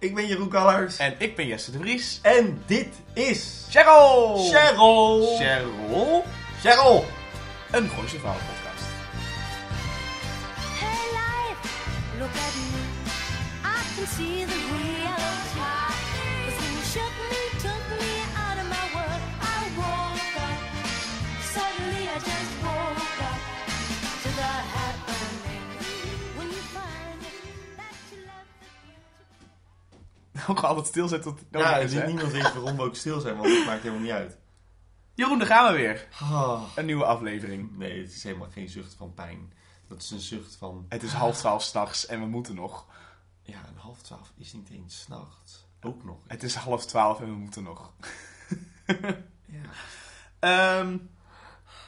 Ik ben Jeroen Kallers. En ik ben Jesse de Vries. En dit is... Cheryl! Cheryl! Cheryl? Cheryl! Een Gooise Vrouwen podcast. Hey life, look at me. I can see the. Ook altijd stilzetten tot het Ja, is, hè? niemand weet waarom we ook stil zijn, want het maakt helemaal niet uit. Jeroen, daar gaan we weer. Ah. Een nieuwe aflevering. Nee, het is helemaal geen zucht van pijn. Dat is een zucht van... Het is half twaalf s'nachts en we moeten nog. Ja, een half twaalf is niet eens 's nachts. Ook nog. Het is half twaalf en we moeten nog. Ja. Ehm,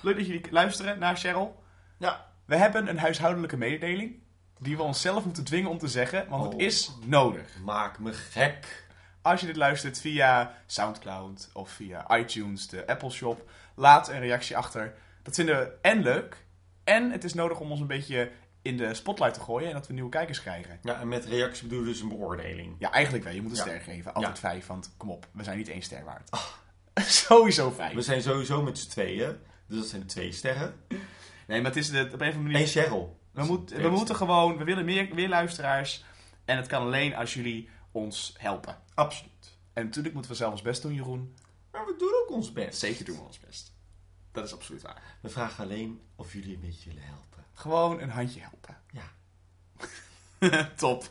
leuk dat jullie luisteren naar Cheryl. Ja. We hebben een huishoudelijke mededeling. Die we onszelf moeten dwingen om te zeggen, want het Oh. is nodig. Maak me gek. Als je dit luistert via Soundcloud of via iTunes, de Apple Shop, laat een reactie achter. Dat vinden we en leuk. En het is nodig om ons een beetje in de spotlight te gooien en dat we nieuwe kijkers krijgen. Ja, en met reactie bedoel je dus een beoordeling. Ja, eigenlijk wel. Je moet een Ja. ster geven. Altijd Ja. vijf, want kom op, we zijn niet één ster waard. Sowieso vijf. We zijn sowieso met z'n tweeën. Dus dat zijn twee sterren. Nee, maar het is de, op een of andere manier... En Cheryl. We, moet, we moeten gewoon, we willen meer, meer luisteraars. En het kan alleen als jullie ons helpen. Absoluut. En natuurlijk moeten we zelf ons best doen, Jeroen. Maar we doen ook ons best. Zeker doen we ons best. Dat is absoluut waar. We vragen alleen of jullie een beetje willen helpen. Gewoon een handje helpen. Ja. Top.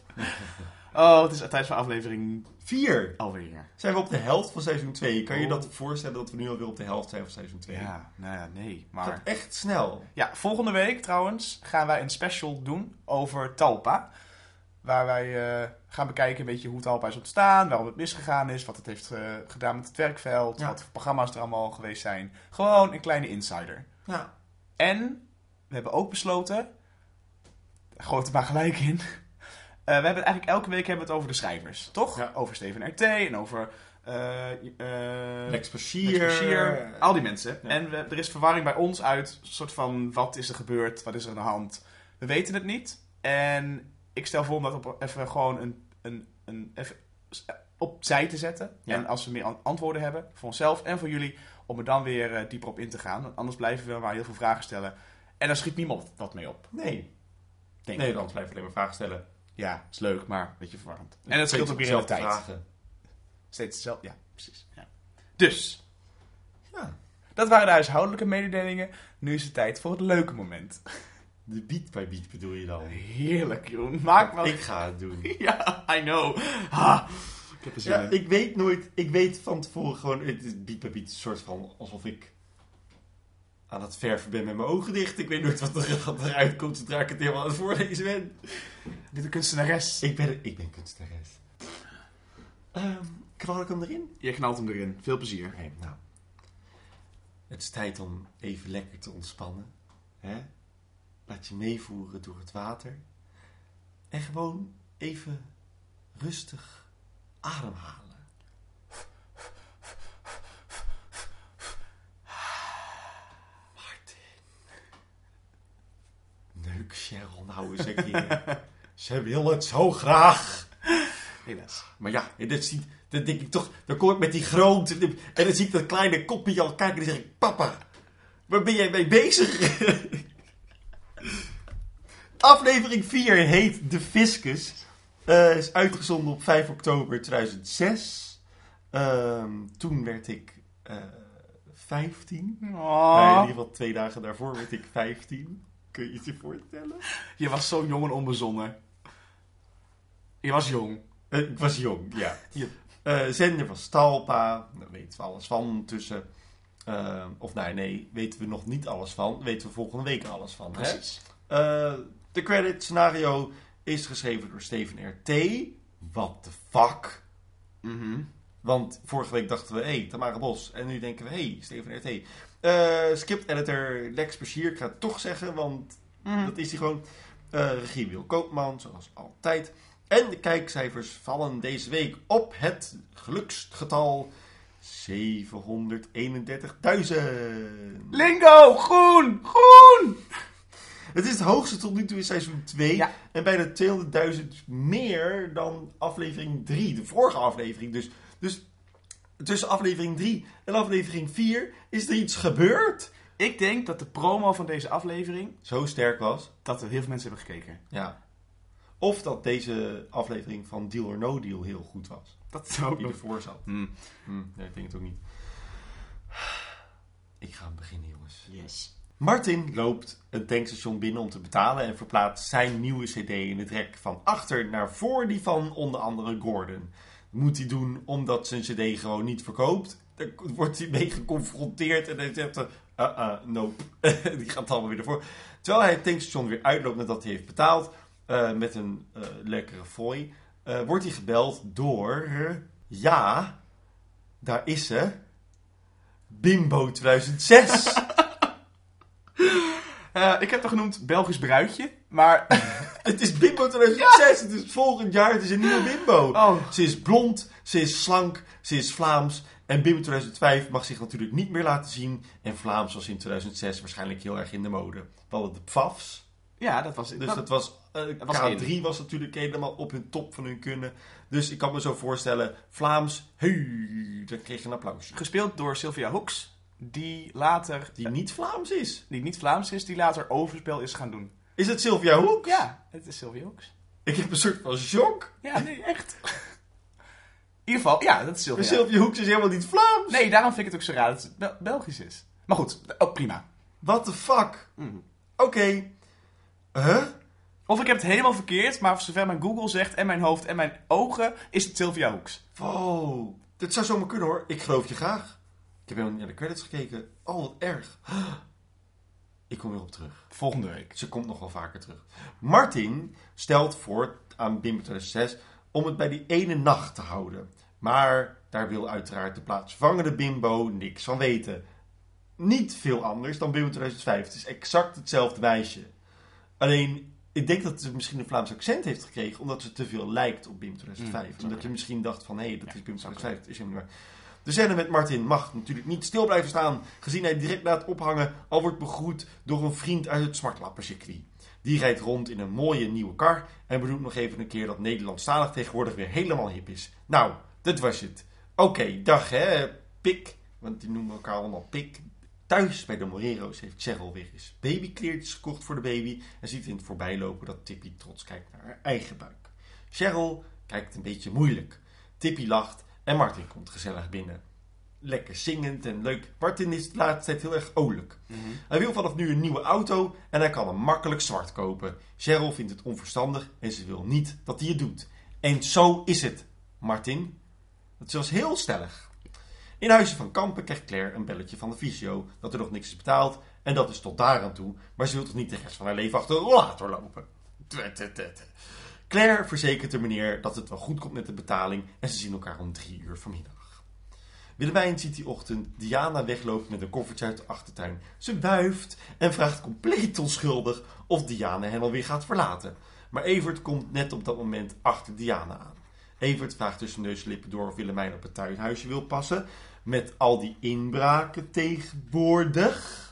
Oh, het is tijd voor aflevering Vier. alweer. Zijn we op de helft van seizoen 2? Kan je Oh. dat voorstellen dat we nu alweer op de helft zijn van seizoen 2? Ja, nou ja, nee. Het Maar gaat echt snel. ja, volgende week trouwens gaan wij een special doen over Talpa. Waar wij eh, gaan bekijken een beetje hoe Talpa is ontstaan, waarom het misgegaan is, wat het heeft eh, gedaan met het werkveld, Ja. wat voor programma's er allemaal geweest zijn. Gewoon een kleine insider. Ja. En we hebben ook besloten, gooi het er maar gelijk in. Eh, we hebben het eigenlijk elke week hebben we het over de schrijvers, toch? Ja. Over Steven R.T. en over eh eh, Lex al die mensen. Ja. En we, er is verwarring bij ons uit, een soort van wat is er gebeurd, wat is er aan de hand. We weten het niet. En ik stel voor om dat op, even gewoon een, een, een, even opzij te zetten. Ja. En als we meer an- antwoorden hebben, voor onszelf en voor jullie, om er dan weer dieper op in te gaan. Want anders blijven we maar heel veel vragen stellen. En daar schiet niemand wat mee op. Nee. Denk Nee, dan blijf je alleen maar vragen stellen. Ja, is leuk, maar een beetje verwarrend. En dat scheelt ook weer Zelfde tijd. vragen. Steeds hetzelfde. Ja, precies. Ja. Dus, Ja. dat waren de huishoudelijke mededelingen. Nu is het tijd voor het leuke moment. De beat bij beat bedoel je dan? Heerlijk, Jeroen. Maak wel... Ik ga het doen. Ja, I know. Ha, ik heb Ja, ik weet nooit, ik weet van tevoren gewoon, het is beat bij beat een soort van alsof ik aan het verven ben met mijn ogen dicht. Ik weet nooit wat, er, wat eruit komt zodra ik het helemaal aan het voorlezen ben. Dit een kunstenares. Ik ben, ik ben kunstenares. Ehm knal ik hem erin? Je knalt hem erin. Veel plezier. Oké, nou. Het is tijd om even lekker te ontspannen. Hè? Laat je meevoeren door het water. En gewoon even rustig ademhalen. Neuk Cheryl nou eens een keer. Ze wil het zo graag. Helaas. Maar ja, dat, ziet, dat denk ik toch, dan kom ik met die grote en dan zie ik dat kleine kopje al kijken en dan zeg ik, papa, waar ben jij mee bezig? Aflevering 4 heet De Fiscus. Eh, is uitgezonden op 5 oktober 2006. Ehm, toen werd ik eh 15. Nee, in Oh, ieder geval twee dagen daarvoor werd ik 15. Kun je het je voorstellen? je was zo jong en onbezonnen. Je was jong. Eh, ik was jong, ja. Ja. Eh, zender was Talpa, daar weten we alles van ondertussen. Eh, of nee, nee, weten we nog niet alles van. Weten we volgende week alles van. Hè? Precies. De credit scenario is geschreven door Steven R.T. What the fuck? Mhm. Want vorige week dachten we, hé, hey, Tamara Bos. En nu denken we, hé, hey, Steven R.T. Script editor Lex Bashir, ik ga het toch zeggen, want Mhm. dat is hij gewoon. Eh, regie Wil Koopman, zoals altijd. En de kijkcijfers vallen deze week op het geluksgetal 731.000. Lingo! Groen! Groen! Het is het hoogste tot nu toe in seizoen 2. Ja. En bijna 200.000 meer dan aflevering 3. De vorige aflevering. Dus, dus tussen aflevering 3 en aflevering 4 is er iets gebeurd. Ik denk dat de promo van deze aflevering, Zo sterk was. dat er heel veel mensen hebben gekeken. Ja. Of dat deze aflevering van Deal or No Deal heel goed was. Dat is ook Die nog. ervoor zat. Hmm. Hm, nee, ik denk het ook niet. Ik ga beginnen, jongens. Yes. Martin loopt het tankstation binnen om te betalen en verplaatst zijn nieuwe CD in het rek van achter naar voor die van onder andere Gordon. Moet hij doen omdat zijn CD gewoon niet verkoopt. Daar wordt hij mee geconfronteerd en hij zegt: uh, uh, nope. die gaat allemaal weer ervoor. Terwijl hij het tankstation weer uitloopt nadat hij heeft betaald met een lekkere fooi, wordt hij gebeld door. ja, daar is ze. Bimbo 2006. Eh, ik heb het genoemd Belgisch bruidje, maar... Het is Bimbo 2006. Het is volgend jaar. Het is een nieuwe Bimbo. Oh, Ze is blond, ze is slank, ze is Vlaams. En Bimbo 2005 mag zich natuurlijk niet meer laten zien. En Vlaams was in 2006 waarschijnlijk heel erg in de mode. We hadden de PFAFs. ja, dat was... Dus dat- dat was, eh, was K3 in. was natuurlijk helemaal op hun top van hun kunnen. Dus ik kan me zo voorstellen, Vlaams, hey, dan kreeg je een applausje. Gespeeld door Sylvia Hoeks, die later... Die niet Vlaams is. Die niet Vlaams is, die later overspel is gaan doen. Is het Sylvia Hoek? Ja, het is Sylvia Hoeks. Ik heb een soort van shock. Ja, nee, echt. In ieder geval, ja, dat is Maar Sylvia. Sylvia Hoeks is helemaal niet Vlaams. Nee, daarom vind ik het ook zo raar dat het Bel- Belgisch is. Maar goed, ook prima. What the fuck? Mhm. Oké. Huh? Of ik heb het helemaal verkeerd, maar voor zover mijn Google zegt en mijn hoofd en mijn ogen, is het Sylvia Hoeks. Wow. Dit zou zomaar kunnen hoor. Ik geloof je graag. Ik heb helemaal niet naar de credits gekeken. Oh, wat erg. Ik kom weer op terug. Volgende week. Ze komt nog wel vaker terug. Martin stelt voor aan Bimbo 2006 om het bij die ene nacht te houden. Maar daar wil uiteraard de plaatsvervangende Bimbo niks van weten. Niet veel anders dan Bimbo 2005. Het is exact hetzelfde meisje. Alleen, ik denk dat ze misschien een Vlaams accent heeft gekregen omdat ze te veel lijkt op Bimbo 2005. Mm, omdat je misschien dacht van, hé, hey, dat Ja, is Bimbo zou 2005. Dat is helemaal niet waar. De scène met Martin mag natuurlijk niet stil blijven staan, gezien hij direct na het ophangen al wordt begroet door een vriend uit het smartlappencircuit. Die rijdt rond in een mooie nieuwe kar en bedoelt nog even een keer dat Nederlandstalig tegenwoordig weer helemaal hip is. Nou, dat was het. Oké, dag hè, pik, want die noemen elkaar allemaal pik. Thuis bij de Morero's heeft Cheryl weer eens babykleertjes gekocht voor de baby en ziet in het voorbijlopen dat Tippy trots kijkt naar haar eigen buik. Cheryl kijkt een beetje moeilijk. Tippy lacht en Martin komt gezellig binnen. Lekker zingend en leuk. Martin is de laatste tijd heel erg olijk. Hij wil vanaf nu een nieuwe auto en hij kan hem makkelijk zwart kopen. Cheryl vindt het onverstandig en ze wil niet dat hij het doet. En zo is het, Martin. Dat was heel stellig. In Huizen van Kampen krijgt Claire een belletje van de fysio dat er nog niks is betaald. En dat is tot daar aan toe, maar ze wil toch niet de rest van haar leven achter een rollator lopen. Claire verzekert de meneer dat het wel goed komt met de betaling en ze zien elkaar om drie uur vanmiddag. Willemijn ziet die ochtend Diana weglopen met een koffertje uit de achtertuin. Ze wuift en vraagt compleet onschuldig of Diana hen alweer gaat verlaten. Maar Evert komt net op dat moment achter Diana aan. Evert vraagt tussen neus en lippen door of Willemijn op het tuinhuisje wil passen. Met al die inbraken tegenwoordig.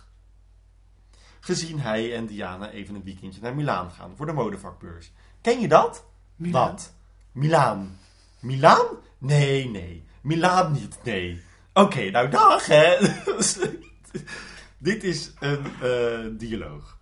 Gezien hij en Diana even een weekendje naar Milaan gaan voor de modevakbeurs. Ken je dat? Milaan? Wat? Milaan. Milaan? Nee, nee. Milaan niet, nee. Oké, nou dag hè. Dit is een eh, dialoog.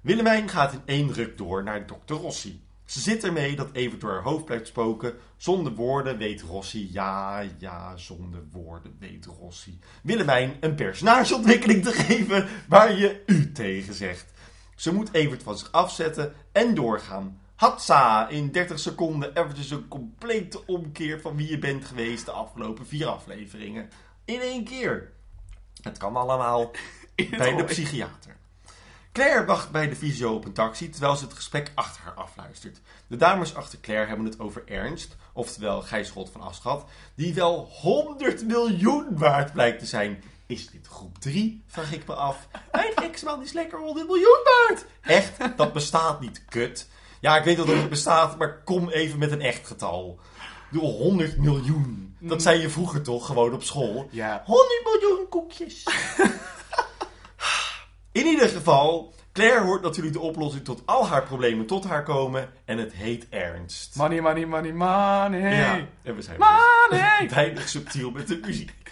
Willemijn gaat in één ruk door naar dokter Rossi. Ze zit ermee dat even door haar hoofd blijft spoken. Zonder woorden weet Rossi, ja, ja, zonder woorden weet Rossi. Willemijn een personageontwikkeling te geven waar je u tegen zegt. Ze moet Evert van zich afzetten en doorgaan. Hatsa, in 30 seconden eventjes een complete omkeer van wie je bent geweest de afgelopen vier afleveringen. In één keer. Het kan allemaal het bij de psychiater. Claire wacht bij de visio op een taxi terwijl ze het gesprek achter haar afluistert. De dames achter Claire hebben het over Ernst, oftewel Gijsrot van Aschat, die wel 100 miljoen waard blijkt te zijn. Is dit groep 3? Vraag ik me af. Mijn ex-man is lekker 100 miljoen waard. Echt? Dat bestaat niet, kut. Ja, ik weet dat het niet bestaat, maar kom even met een echt getal. Doe 100 miljoen. Dat zei je vroeger toch, gewoon op school? Ja. 100 miljoen koekjes. In ieder geval, Claire hoort natuurlijk de oplossing tot al haar problemen tot haar komen en het heet ernst. Money, money, money, money. Ja, en we zijn Money! dus weinig subtiel met de muziek.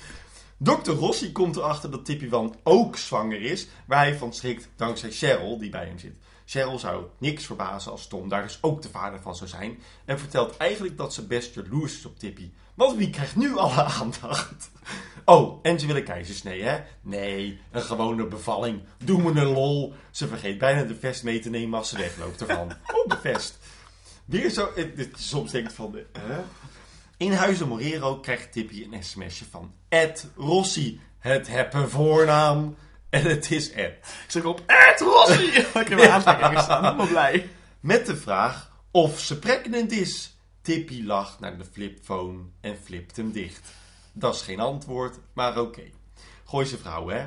Dr. Rossi komt erachter dat Tippy Wan ook zwanger is, waar hij van schrikt dankzij Cheryl, die bij hem zit. Cheryl zou niks verbazen als Tom daar dus ook de vader van zou zijn. En vertelt eigenlijk dat ze best jaloers is op Tippy. Want wie krijgt nu alle aandacht? Oh, en ze willen keizersnee, hè? Nee, een gewone bevalling. Doe me een lol. Ze vergeet bijna de vest mee te nemen als ze wegloopt ervan. Oh, de vest. Weer zo... Soms denk ik van... hè? In Huizen Morero krijgt Tippy een sms'je van Ed Rossi. Het heppe voornaam. En het is Ed. Ik zeg op, Ed Rossi! Ik heb mijn aantekeningen staan, helemaal blij. Met de vraag of ze pregnant is. Tippy lacht naar de flipphone en flipt hem dicht. Dat is geen antwoord, maar oké. Gooi ze vrouw, hè?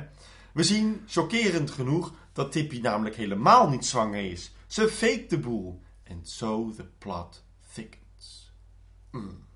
We zien, chockerend genoeg, dat Tippy namelijk helemaal niet zwanger is. Ze faked de boel. And so the plot thickens. Mm.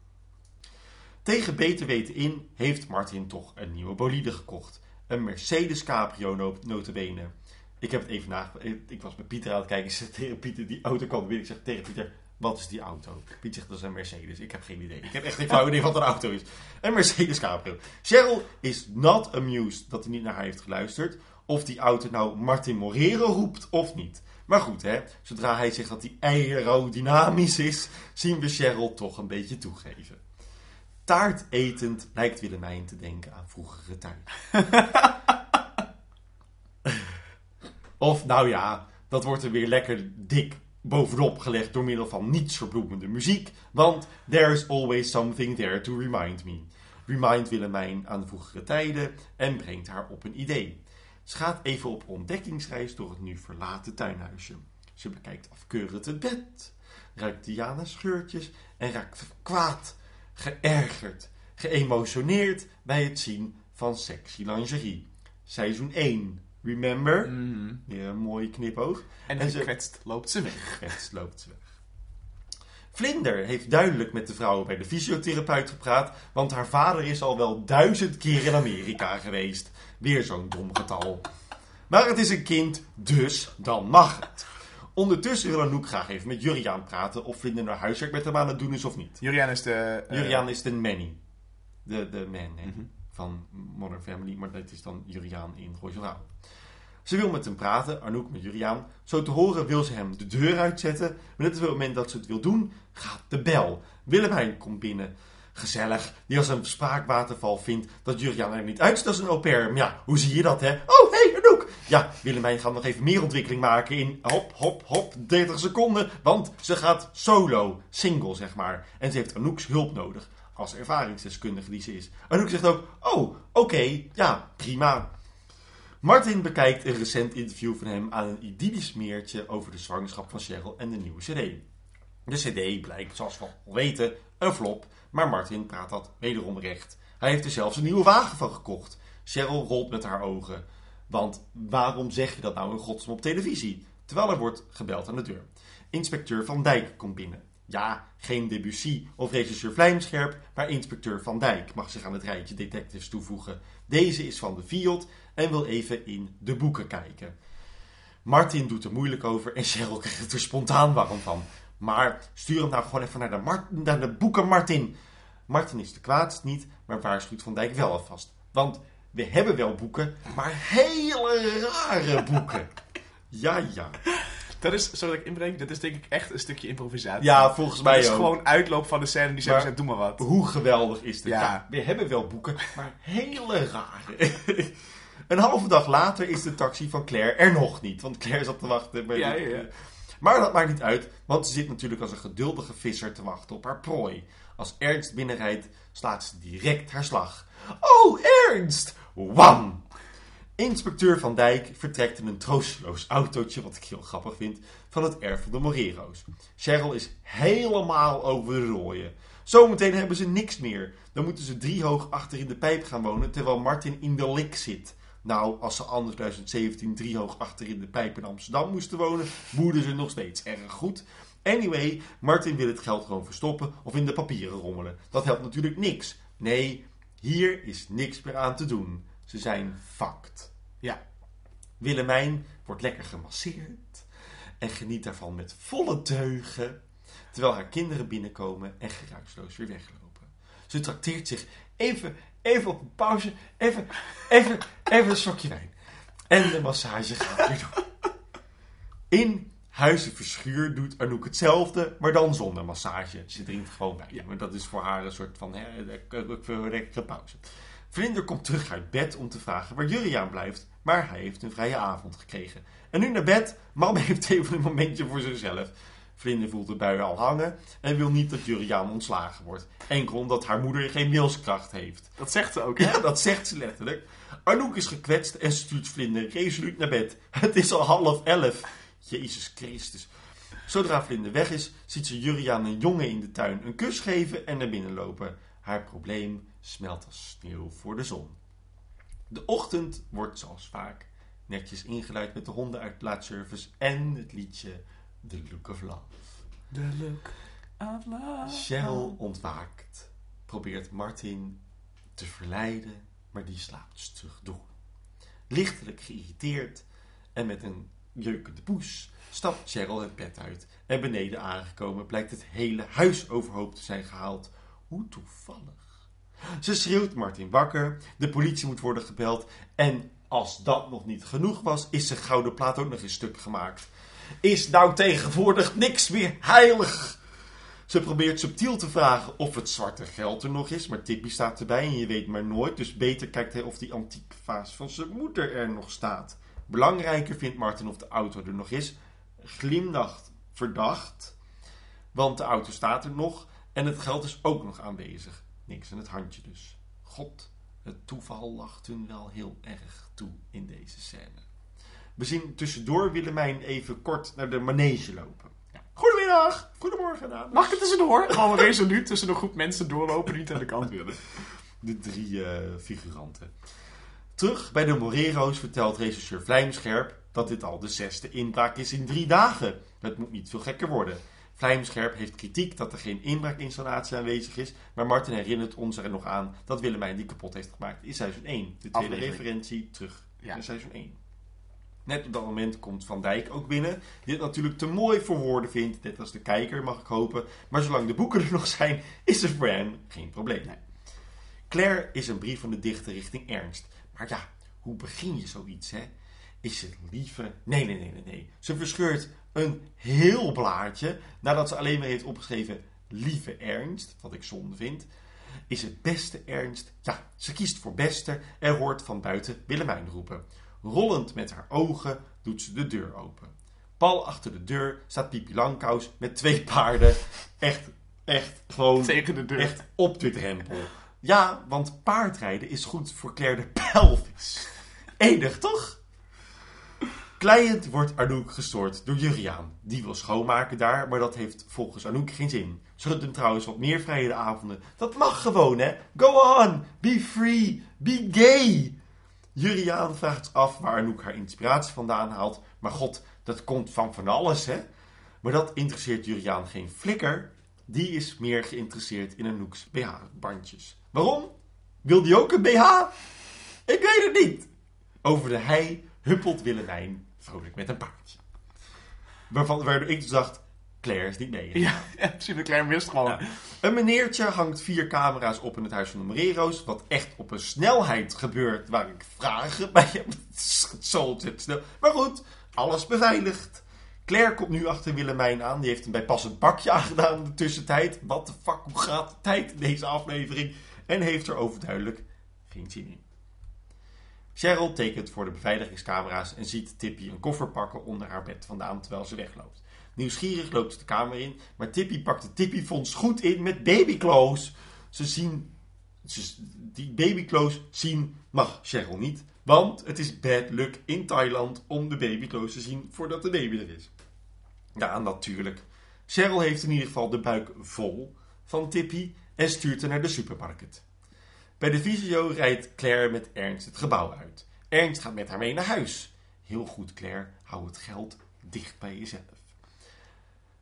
Tegen beter weten in heeft Martin toch een nieuwe bolide gekocht. Een Mercedes Cabrio no- notabene. Ik heb het even nagedacht. Ik was met Pieter aan het kijken. Ik zeg tegen Pieter, die auto kwam binnen. Ik zeg tegen Pieter, wat is die auto? Piet zegt, dat is een Mercedes. Ik heb geen idee. Ik heb echt geen flauw idee wat een auto is. Een Mercedes Cabrio. Cheryl is not amused dat hij niet naar haar heeft geluisterd. Of die auto nou Martin Morero roept of niet. Maar goed, hè. Zodra hij zegt dat hij aerodynamisch is, zien we Cheryl toch een beetje toegeven. Taart etend lijkt Willemijn te denken aan vroegere tijd. Of, nou ja, dat wordt er weer lekker dik bovenop gelegd door middel van niets verbloemende muziek. Want there's always something there to remind me. Remind Willemijn aan vroegere tijden en brengt haar op een idee. Ze gaat even op ontdekkingsreis door het nu verlaten tuinhuisje. Ze bekijkt afkeurend het bed, ruikt Diana's geurtjes en raakt kwaad, geërgerd, geëmotioneerd bij het zien van sexy lingerie. Seizoen 1, remember? Mhm. Weer een mooie knipoog. En, En gekwetst loopt ze weg. Rechts loopt ze weg. Vlinder heeft duidelijk met de vrouwen bij de fysiotherapeut gepraat, want haar vader is al wel duizend keer in Amerika geweest. Weer zo'n dom getal. Maar het is een kind, dus dan mag het. Ondertussen wil Anouk graag even met Juriaan praten of Vlinder naar huiswerk met hem aan het doen is of niet. Juriaan is de... eh, Juriaan is de Manny. De, de man Mhm. van Modern Family, maar dat is dan Juriaan in Vrouw. Ze wil met hem praten, Anouk met Juriaan. Zo te horen wil ze hem de deur uitzetten. Maar net op het moment dat ze het wil doen, gaat de bel. Willemijn komt binnen. Gezellig, die als een spraakwaterval vindt dat Juriaan er niet uit is als een au pair. Maar ja, hoe zie je dat, hè? Oh, hé, hey! Ja, Willemijn gaat nog even meer ontwikkeling maken in hop, hop, hop, 30 seconden. Want ze gaat solo, single, zeg maar. En ze heeft Anouk's hulp nodig, als ervaringsdeskundige die ze is. Anouk zegt ook, oh, oké, ja, prima. Martin bekijkt een recent interview van hem aan een idyllisch meertje over de zwangerschap van Cheryl en de nieuwe CD. De CD blijkt, zoals we al weten, een flop, maar Martin praat dat wederom recht. Hij heeft er zelfs een nieuwe wagen van gekocht. Cheryl rolt met haar ogen. Want waarom zeg je dat nou in godsnaam op televisie? Terwijl er wordt gebeld aan de deur. Inspecteur Van Dijk komt binnen. Ja, geen Debussy of regisseur Vlijmscherp, maar inspecteur Van Dijk mag zich aan het rijtje detectives toevoegen. Deze is van de Fiat en wil even in de boeken kijken. Martin doet er moeilijk over en Cheryl krijgt er spontaan warm van. Maar stuur hem nou gewoon even naar de, naar de boeken, Martin. Martin is de kwaadst niet, maar waarschuwt Van Dijk wel alvast. Want we hebben wel boeken, maar hele rare boeken. Ja, ja. Dat is, zodat ik inbreng, dat is denk ik echt een stukje improvisatie. Ja, volgens mij is ook. gewoon uitloop van de scène die ze hebben Maar- gezegd, doe maar wat. Hoe geweldig is dit? Ja. Ja. we hebben wel boeken, maar hele rare. een halve dag later is de taxi van Claire er nog niet. Want Claire zat te wachten bij Ja, ja, ja. Maar dat maakt niet uit, want ze zit natuurlijk als een geduldige visser te wachten op haar prooi. Als Ernst binnenrijdt, slaat ze direct haar slag. Oh, Ernst! Wam! Inspecteur Van Dijk vertrekt in een troosteloos autootje, wat ik heel grappig vind, van het erf van de Morero's. Cheryl is helemaal over de. Zometeen hebben ze niks meer. Dan moeten ze driehoog achter in de pijp gaan wonen, terwijl Martin in de lik zit. Nou, als ze anders 2017 driehoog achter in de pijp in Amsterdam moesten wonen, boerden ze nog steeds erg goed. Anyway, Martin wil het geld gewoon verstoppen of in de papieren rommelen. Dat helpt natuurlijk niks. Nee, hier is niks meer aan te doen. Ze zijn fucked. Ja. Willemijn wordt lekker gemasseerd en geniet daarvan met volle teugen, terwijl haar kinderen binnenkomen en geruisloos weer weglopen. Ze trakteert zich even, even op een pauze, even, even, even een slokje wijn. En de massage gaat weer door. In Huizen Verschuur doet Anouk hetzelfde, maar dan zonder massage. Ze drinkt gewoon wijn. Maar dat is voor haar een soort van hè, een lekkere pauze. Vlinder komt terug uit bed om te vragen waar Juriaan blijft, maar hij heeft een vrije avond gekregen. En nu naar bed, mam heeft even een momentje voor zichzelf. Vlinder voelt de bui al hangen en wil niet dat Juriaan ontslagen wordt. Enkel omdat haar moeder geen wilskracht heeft. Dat zegt ze ook, hè? Ja, dat zegt ze letterlijk. Arnoek is gekwetst en stuurt Vlinder resoluut naar bed. Het is al half elf. Jezus Christus. Zodra Vlinder weg is, ziet ze Juriaan een jongen in de tuin een kus geven en naar binnen lopen. Haar probleem smelt als sneeuw voor de zon. De ochtend wordt zoals vaak netjes ingeluid met de hondenuitlaatservice en het liedje The Look of Love. The look of love. Cheryl ontwaakt, probeert Martin te verleiden, maar die slaapt stug door. Lichtelijk geïrriteerd en met een jeukende poes stapt Cheryl het bed uit. En beneden aangekomen blijkt het hele huis overhoop te zijn gehaald. Hoe toevallig. Ze schreeuwt Martin wakker, de politie moet worden gebeld en als dat nog niet genoeg was, is zijn gouden plaat ook nog in stuk gemaakt. Is nou tegenwoordig niks meer heilig? Ze probeert subtiel te vragen of het zwarte geld er nog is, maar Tippy staat erbij en je weet maar nooit, dus beter kijkt hij of die antieke vaas van zijn moeder er nog staat. Belangrijker vindt Martin of de auto er nog is, glimlacht verdacht, want de auto staat er nog en het geld is ook nog aanwezig. Niks in het handje dus. God, het toeval lacht hun wel heel erg toe in deze scène. We zien tussendoor Willemijn even kort naar de manege lopen. Ja. Goedemiddag, goedemorgen dames. Mag ik het tussendoor? Gewoon resoluut tussen een groep mensen doorlopen die niet aan de kant willen. De drie eh, figuranten. Terug bij de Morero's vertelt regisseur Vlijmscherp dat dit al de zesde inbraak is in drie dagen. Het moet niet veel gekker worden. Vlijmscherp heeft kritiek dat er geen inbraakinstallatie aanwezig is, maar Martin herinnert ons er nog aan dat Willemijn die kapot heeft gemaakt in seizoen 1. De tweede Aflevering. referentie terug Ja. in seizoen 1. Net op dat moment komt Van Dijk ook binnen, die het natuurlijk te mooi voor woorden vindt, net als de kijker mag ik hopen, maar zolang de boeken er nog zijn, is er voor hem geen probleem. Nee. Claire is een brief van de dichter richting Ernst. Maar ja, hoe begin je zoiets, hè? Is het lieve... Nee, nee, nee, nee, nee. Ze verscheurt een heel blaadje nadat ze alleen maar heeft opgeschreven lieve Ernst, wat ik zonde vind. Is het beste Ernst? Ja, ze kiest voor beste en hoort van buiten Willemijn roepen. Rollend met haar ogen doet ze de deur open. Pal achter de deur staat Pipi Langkous met twee paarden. Echt, echt gewoon Tegen de deur. echt op de drempel. Ja, want paardrijden is goed voor Claire de pelvis. Enig, toch? Client wordt Anouk gestoord door Juriaan. Die wil schoonmaken daar, maar dat heeft volgens Anouk geen zin. Ze gunt hem trouwens wat meer vrije avonden. Dat mag gewoon, hè? Go on! Be free! Be gay! Juriaan vraagt af waar Anouk haar inspiratie vandaan haalt. Maar god, dat komt van van alles, hè? Maar dat interesseert Juriaan geen flikker. Die is meer geïnteresseerd in Anouk's BH-bandjes. Waarom? Wil die ook een BH? Ik weet het niet. Over de hei huppelt Willemijn vrolijk met een paardje. Waarvan, waardoor ik dus dacht, Claire is niet mee. Ja, ja precies. Klein wist gewoon. Een meneertje hangt vier camera's op in het huis van de Morero's. Wat echt op een snelheid gebeurt waar ik vragen bij heb. Het is zo ontzettend snel. Maar goed, alles beveiligd. Claire komt nu achter Willemijn aan. Die heeft een bijpassend bakje aangedaan in de tussentijd. Wat de fuck, hoe gaat de tijd in deze aflevering? En heeft er overduidelijk geen zin in. Cheryl tekent voor de beveiligingscamera's en ziet Tippy een koffer pakken onder haar bed vandaan terwijl ze wegloopt. Nieuwsgierig loopt ze de kamer in, maar Tippy pakt de Tippy-fonds goed in met babyclothes. Ze zien, die babyclothes zien mag Cheryl niet, want het is bad luck in Thailand om de babyclothes te zien voordat de baby er is. Ja, natuurlijk. Cheryl heeft in ieder geval de buik vol van Tippy en stuurt haar naar de supermarkt. Bij de visio rijdt Claire met Ernst het gebouw uit. Ernst gaat met haar mee naar huis. Heel goed, Claire. Hou het geld dicht bij jezelf.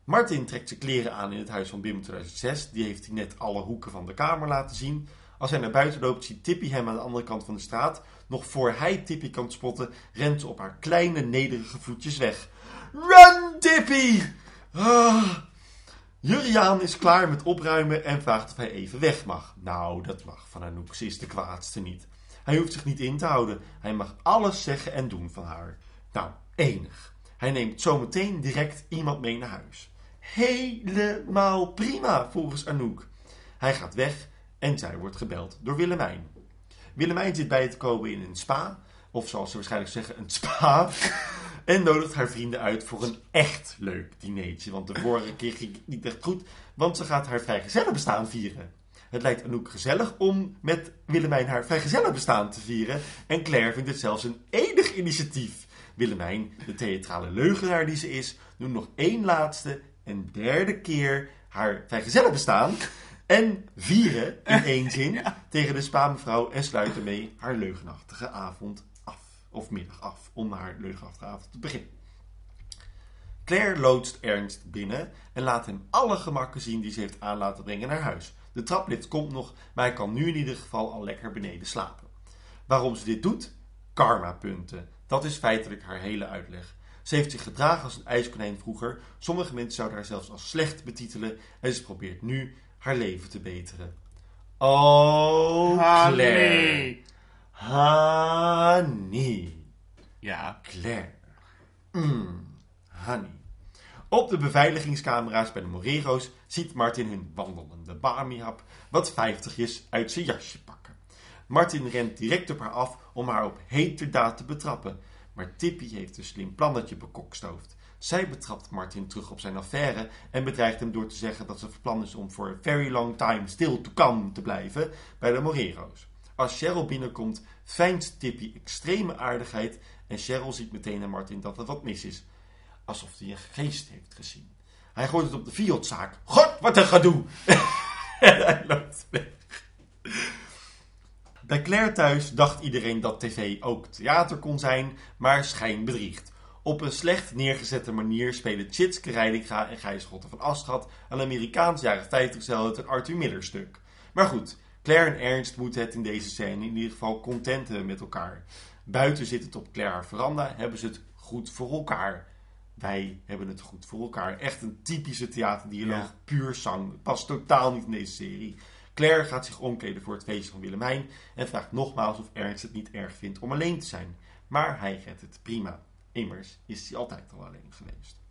Martin trekt zijn kleren aan in het huis van Bim 2006. Die heeft hij net alle hoeken van de kamer laten zien. Als hij naar buiten loopt, ziet Tippy hem aan de andere kant van de straat. Nog voor hij Tippy kan spotten, rent ze op haar kleine, nederige voetjes weg. Run, Tippy! Ah. Juriaan is klaar met opruimen en vraagt of hij even weg mag. Nou, dat mag van Anouk, ze is de kwaadste niet. Hij hoeft zich niet in te houden. Hij mag alles zeggen en doen van haar. Nou, enig. Hij neemt zometeen direct iemand mee naar huis. Helemaal prima, volgens Anouk. Hij gaat weg en zij wordt gebeld door Willemijn. Willemijn zit bij het komen in een spa, of zoals ze waarschijnlijk zeggen, een spa. En nodigt haar vrienden uit voor een echt leuk dinertje. Want de vorige keer ging het niet echt goed, want ze gaat haar vrijgezellenbestaan vieren. Het lijkt Anouk gezellig om met Willemijn haar vrijgezellenbestaan te vieren. En Claire vindt het zelfs een enig initiatief. Willemijn, de theatrale leugenaar die ze is, doet nog één laatste en derde keer haar vrijgezellenbestaan. En vieren in één zin tegen de spa-mevrouw en sluit ermee haar leugenachtige avond. Of middag af, om haar leugenachtige avond te beginnen. Claire loodst Ernst binnen en laat hem alle gemakken zien die ze heeft aan laten brengen naar huis. De traplift komt nog, maar hij kan nu in ieder geval al lekker beneden slapen. Waarom ze dit doet? Karma-punten. Dat is feitelijk haar hele uitleg. Ze heeft zich gedragen als een ijskonijn vroeger. Sommige mensen zouden haar zelfs als slecht betitelen. En ze probeert nu haar leven te beteren. Oh, Claire. Honey. Ja. Claire. Mm, honey. Op de beveiligingscamera's bij de Morero's ziet Martin hun wandelende Bamiap wat vijftigjes uit zijn jasje pakken. Martin rent direct op haar af om haar op heterdaad te betrappen. Maar Tippy heeft een slim plannetje bekokstoofd. Zij betrapt Martin terug op zijn affaire en bedreigt hem door te zeggen dat ze van plan is om voor a very long time still to come te blijven bij de Morero's. Als Cheryl binnenkomt, fijnst Tippy extreme aardigheid en Cheryl ziet meteen aan Martin dat er wat mis is. Alsof hij een geest heeft gezien. Hij gooit het op de Fiat-zaak. God, wat een gedoe! en hij loopt weg. Bij Claire thuis dacht iedereen dat tv ook theater kon zijn, maar schijn bedriegt. Op een slecht neergezette manier spelen Tjitske Reilinga en Gijs Schotten van Aschat een Amerikaans jaren 50 stijl uit een Arthur Miller stuk. Maar goed, Claire en Ernst moeten het in deze scène in ieder geval content hebben met elkaar. Buiten zit het op Claire haar veranda, hebben ze het goed voor elkaar. Wij hebben het goed voor elkaar. Echt een typische theaterdialoog, Ja. puur zang. Past totaal niet in deze serie. Claire gaat zich omkleden voor het feest van Willemijn en vraagt nogmaals of Ernst het niet erg vindt om alleen te zijn. Maar hij redt het prima. Immers is hij altijd al alleen geweest.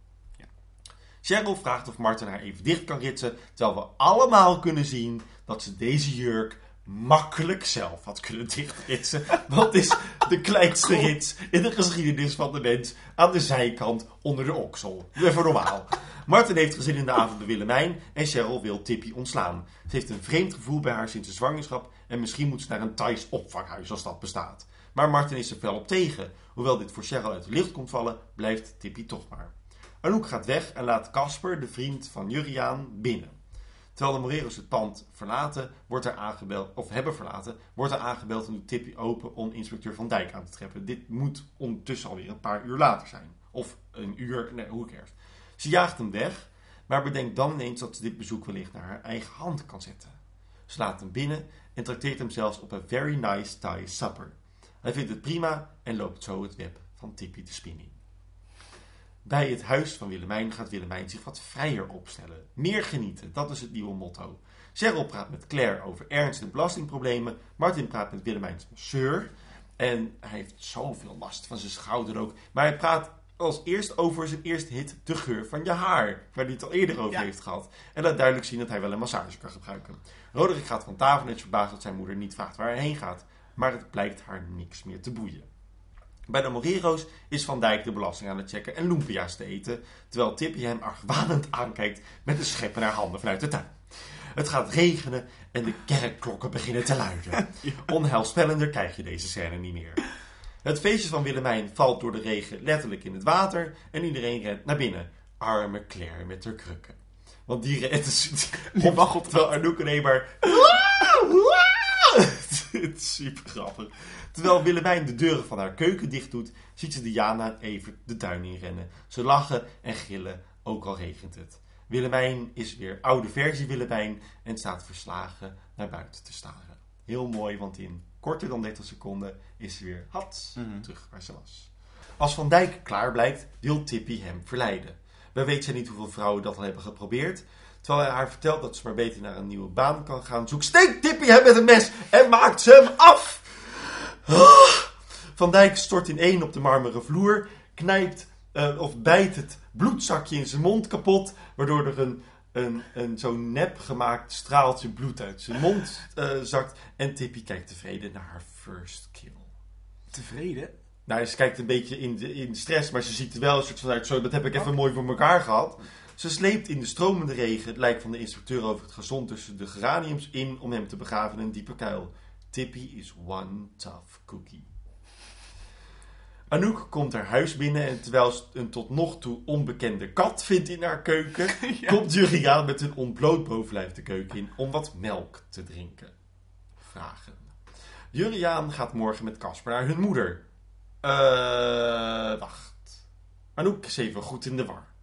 Cheryl vraagt of Martin haar even dicht kan ritsen, terwijl we allemaal kunnen zien dat ze deze jurk makkelijk zelf had kunnen dichtritsen. Wat is de kleinste rits in de geschiedenis van de mens aan de zijkant onder de oksel? Even normaal. Martin heeft gezin in de avond bij Willemijn en Cheryl wil Tippy ontslaan. Ze heeft een vreemd gevoel bij haar sinds de zwangerschap en misschien moet ze naar een Thais opvanghuis als dat bestaat. Maar Martin is er fel op tegen. Hoewel dit voor Cheryl uit het licht komt vallen, blijft Tippy toch maar. Anouk gaat weg en laat Casper, de vriend van Juriaan, binnen. Terwijl de Morero's het pand verlaten, wordt er aangebeld, of hebben verlaten, wordt er aangebeld en doet Tippy open om inspecteur Van Dijk aan te treffen. Dit moet ondertussen alweer een paar uur later zijn. Of een uur, nee, hoe cares. Ze jaagt hem weg, maar bedenkt dan ineens dat ze dit bezoek wellicht naar haar eigen hand kan zetten. Ze laat hem binnen en trakteert hem zelfs op een very nice Thai supper. Hij vindt het prima en loopt zo het web van Tippy te spinnen in. Bij het huis van Willemijn gaat Willemijn zich wat vrijer opstellen. Meer genieten, dat is het nieuwe motto. Cheryl praat met Claire over ernst en belastingproblemen. Martin praat met Willemijns masseur. En hij heeft zoveel last van zijn schouder ook. Maar hij praat als eerst over zijn eerste hit, De Geur van Je Haar. Waar hij het al eerder over Ja. heeft gehad. En laat duidelijk zien dat hij wel een massage kan gebruiken. Roderick gaat van tafel en is verbaasd dat zijn moeder niet vraagt waar hij heen gaat. Maar het blijkt haar niks meer te boeien. Bij de Morero's is Van Dijk de belasting aan het checken en lumpia's te eten, terwijl Tippy hem argwanend aankijkt met een schep in haar handen vanuit de tuin. Het gaat regenen en de kerkklokken beginnen te luiden. Onheilspellender krijg je deze scène niet meer. Het feestje van Willemijn valt door de regen letterlijk in het water en iedereen rent naar binnen. Arme Claire met haar krukken. Want die rent die waggelt terwijl Anouk alleen maar... Het is super grappig. Terwijl Willemijn de deuren van haar keuken dicht doet, ziet ze Diana en Evert de tuin inrennen. Ze lachen en gillen, ook al regent het. Willemijn is weer oude versie Willemijn en staat verslagen naar buiten te staren. Heel mooi, want in korter dan 30 seconden is ze weer hats Mhm. terug waar ze was. Als Van Dijk klaar blijkt, wil Tippy hem verleiden. We weten niet hoeveel vrouwen dat al hebben geprobeerd. Terwijl hij haar vertelt dat ze maar beter naar een nieuwe baan kan gaan zoeken, steekt Tippy hem met een mes en maakt ze hem af. Van Dijk stort in één op de marmeren vloer, knijpt eh, of bijt het bloedzakje in zijn mond kapot, waardoor er een, een, een zo'n nep gemaakt straaltje bloed uit zijn mond eh, zakt. En Tippy kijkt tevreden naar haar first kill. Tevreden? Nou, ze kijkt een beetje in de, in stress, maar ze ziet er wel een soort van uit. Zo, dat heb ik even mooi voor elkaar gehad. Ze sleept in de stromende regen het lijk van de instructeur over het gazon tussen de geraniums in om hem te begraven in een diepe kuil. Tippy is one tough cookie. Anouk komt haar huis binnen en terwijl ze een tot nog toe onbekende kat vindt in haar keuken, Ja. komt Juriaan met een ontbloot bovenlijf de keuken in om wat melk te drinken. Vragen. Juriaan gaat morgen met Casper naar hun moeder. Eh, wacht. Anouk is even goed in de war.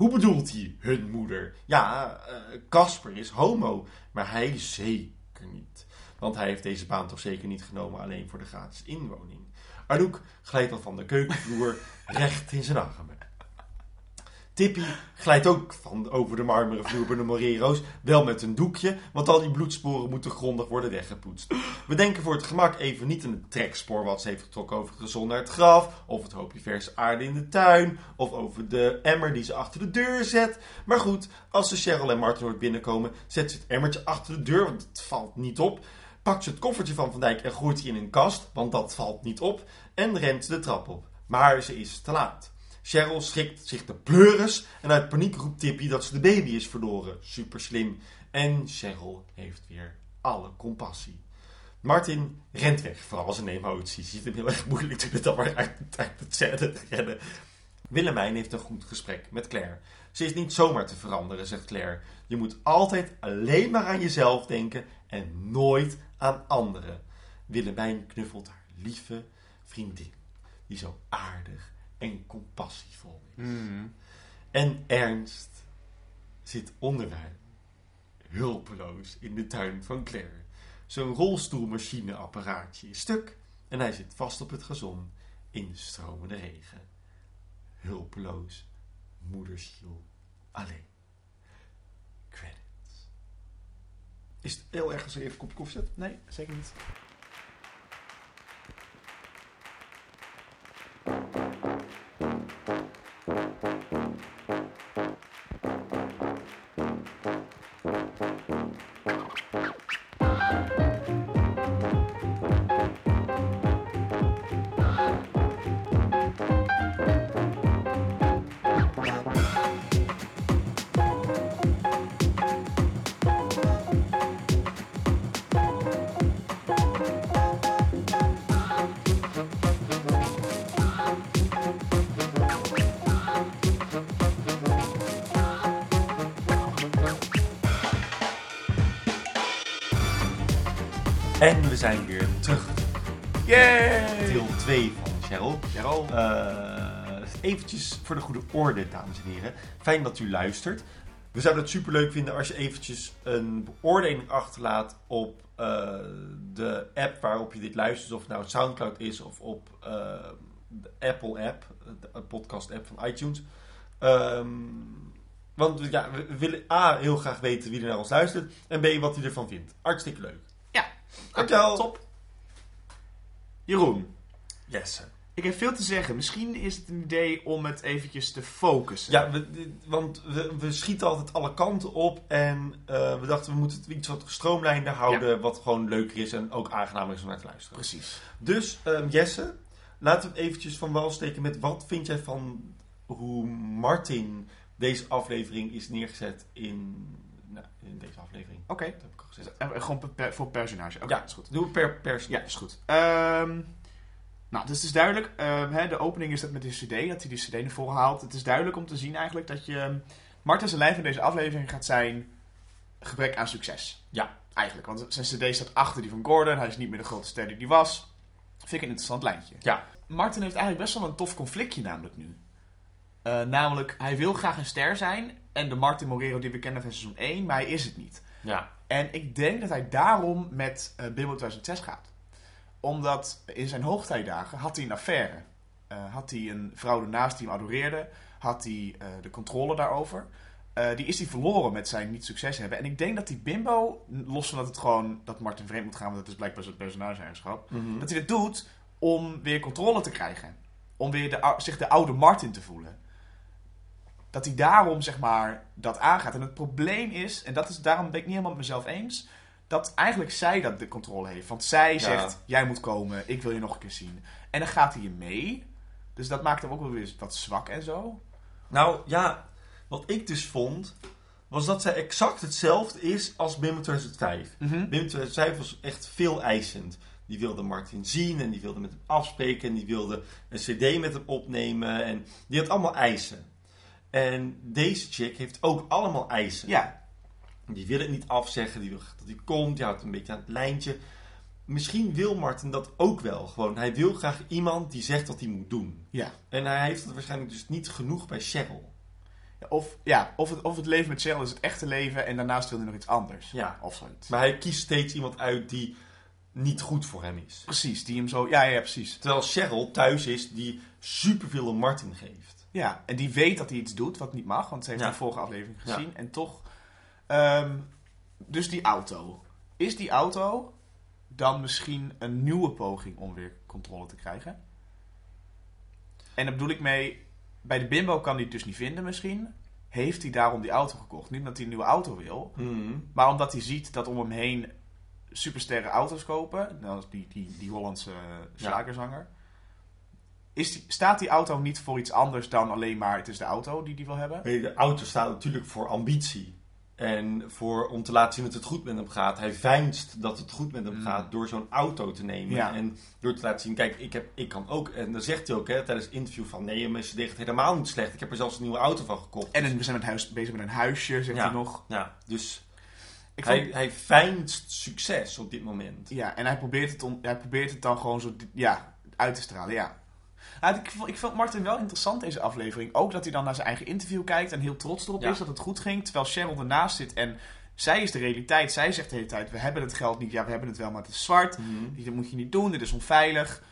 Hoe bedoelt hij hun moeder? Ja, eh, Casper is homo, maar hij zeker niet. Want hij heeft deze baan toch zeker niet genomen alleen voor de gratis inwoning. Anouk glijdt al van de keukenvloer recht in zijn armen. Tippy glijdt ook van over de marmeren vloer bij de Morero's, wel met een doekje, want al die bloedsporen moeten grondig worden weggepoetst. We denken voor het gemak even niet aan het trekspoor wat ze heeft getrokken over het gezond graf, of het hoopje verse aarde in de tuin, of over de emmer die ze achter de deur zet. Maar goed, als ze Cheryl en Martin hoort binnenkomen, zet ze het emmertje achter de deur, want het valt niet op. Pakt ze het koffertje van Van Dijk en gooit die in een kast, want dat valt niet op, en rent ze de trap op. Maar ze is te laat. Cheryl schrikt zich de pleuris en uit paniek roept Tippy dat ze de baby is verloren. Super slim. En Cheryl heeft weer alle compassie. Martin rent weg, vooral zijn emoties. Je ziet hem heel erg moeilijk het dan maar uit, uit het te rennen. Willemijn heeft een goed gesprek met Claire. Ze is niet zomaar te veranderen, zegt Claire. Je moet altijd alleen maar aan jezelf denken en nooit aan anderen. Willemijn knuffelt haar lieve vriendin, die zo aardig en compassievol is. Mhm. En Ernst zit onderaan, hulpeloos in de tuin van Claire. Zijn rolstoelmachineapparaatje is stuk en hij zit vast op het gazon in de stromende regen. Hulpeloos, moedersziel, alleen. Credits. Is het heel erg als ik even een kopje koffie zet? Nee, zeker niet. Yay! Deel 2 van Cheryl. Cheryl. Eh, eventjes voor de goede orde, dames en heren. Fijn dat u luistert. We zouden het superleuk vinden als je eventjes een beoordeling achterlaat op eh, de app waarop je dit luistert. Of het nou Soundcloud is of op eh, de Apple app, de podcast app van iTunes. Ehm, want ja, we we willen A, heel graag weten wie er naar ons luistert. En B, wat hij ervan vindt. Hartstikke leuk. Ja. Dankjewel. Top. Jeroen, Yes. ik heb veel te zeggen. Misschien is het een idee om het eventjes te focussen. Ja, we, want we, we schieten altijd alle kanten op. En eh, we dachten, we moeten het iets wat gestroomlijnder houden. Wat gewoon leuker is en ook aangenamer is om naar te luisteren. Precies. Dus ehm, Jesse, laten we het eventjes van wal steken met wat vind jij van hoe Martin deze aflevering is neergezet in, nou, in deze aflevering. Oké. Gezegd. Eh, Gewoon per- voor personage. Oké, Ja. is goed. Doe per persoon. Ja, is goed. Ehm, nou, dus het is duidelijk. ehm, hè, de opening is dat met de CD, dat hij die CD naar voren haalt. Het is duidelijk om te zien eigenlijk dat je... ehm, Martin's lijn van deze aflevering gaat zijn gebrek aan succes. Ja. Eigenlijk, want zijn CD staat achter die van Gordon. Hij is niet meer de grote ster die hij was. Vind ik een interessant lijntje. Ja. Martin heeft eigenlijk best wel een tof conflictje namelijk nu. Eh, namelijk, hij wil graag een ster zijn. En de Martin Morero die we kennen van seizoen 1, maar hij is het niet. Ja. En ik denk dat hij daarom met eh Bimbo 2006 gaat. Omdat in zijn hoogtijdagen had hij een affaire. Eh, had hij een vrouw ernaast die hem adoreerde. Had hij eh, de controle daarover. Die is hij verloren met zijn niet succes hebben. En ik denk dat die Bimbo, los van dat het gewoon dat Martin vreemd moet gaan, want dat is blijkbaar zijn personage-eigenschap. Mhm. Dat hij dit doet om weer controle te krijgen. Om weer de, zich de oude Martin te voelen. Dat hij daarom, zeg maar, dat aangaat. En het probleem is, en dat is, daarom ben ik niet helemaal met mezelf eens, dat eigenlijk zij dat de controle heeft. Want zij zegt, jij moet komen, ik wil je nog een keer zien. En dan gaat hij je mee. Dus dat maakt hem ook wel weer wat zwak en zo. Nou ja, wat ik dus vond, was dat zij exact hetzelfde is als Bimbo 2005. Bimbo 2005 was echt veel eisend. Die wilde Martin zien en die wilde met hem afspreken en die wilde een cd met hem opnemen en die had allemaal eisen. En deze chick heeft ook allemaal eisen. Ja, Die wil het niet afzeggen, die wil dat hij komt, die houdt een beetje aan het lijntje. Misschien wil Martin dat ook wel. Gewoon, hij wil graag iemand die zegt wat hij moet doen. ja. En hij heeft het waarschijnlijk dus niet genoeg bij Cheryl. Ja, Of, ja, of, het, of het leven met Cheryl is het echte leven en daarnaast wil hij nog iets anders. Ja. Of zoiets. Maar hij kiest steeds iemand uit die niet goed voor hem is. Precies, die hem zo... Ja, ja, precies. Terwijl Cheryl thuis is die superveel om Martin geeft. Ja, en die weet dat hij iets doet wat niet mag, want ze heeft Ja. de vorige aflevering Ja. gezien. En toch... ehm, dus die auto. Is die auto dan misschien een nieuwe poging om weer controle te krijgen? En daar bedoel ik mee... Bij de bimbo kan hij het dus niet vinden misschien. Heeft hij daarom die auto gekocht? Niet omdat hij een nieuwe auto wil, maar omdat hij ziet dat om hem heen supersterren auto's kopen. Nou, die, die, die Hollandse slagerzanger. Is staat die auto niet voor iets anders dan alleen maar het is de auto die die wil hebben? De auto staat natuurlijk voor ambitie. En voor, om te laten zien dat het goed met hem gaat. Hij veinst dat het goed met hem Mm. gaat door zo'n auto te nemen. Ja. En door te laten zien, kijk, ik, heb, ik kan ook. En dan zegt hij ook hè, tijdens het interview van... Nee, mijn cd gaat helemaal niet slecht. Ik heb er zelfs een nieuwe auto van gekocht. En we zijn met huis, bezig met een huisje, zegt Ja. hij nog. Ja, dus Ik vond- hij, hij veinst succes op dit moment. ja, en hij probeert, het on- hij probeert het dan gewoon zo ja, uit te stralen, ja. Nou, ik, vond, ik vond Martin wel interessant deze aflevering. Ook dat hij dan naar zijn eigen interview kijkt en heel trots erop Ja. is dat het goed ging. Terwijl Cheryl ernaast zit en zij is de realiteit. Zij zegt de hele tijd, we hebben het geld niet. Ja, we hebben het wel, maar het is zwart. Mhm. Dat moet je niet doen, dit is onveilig.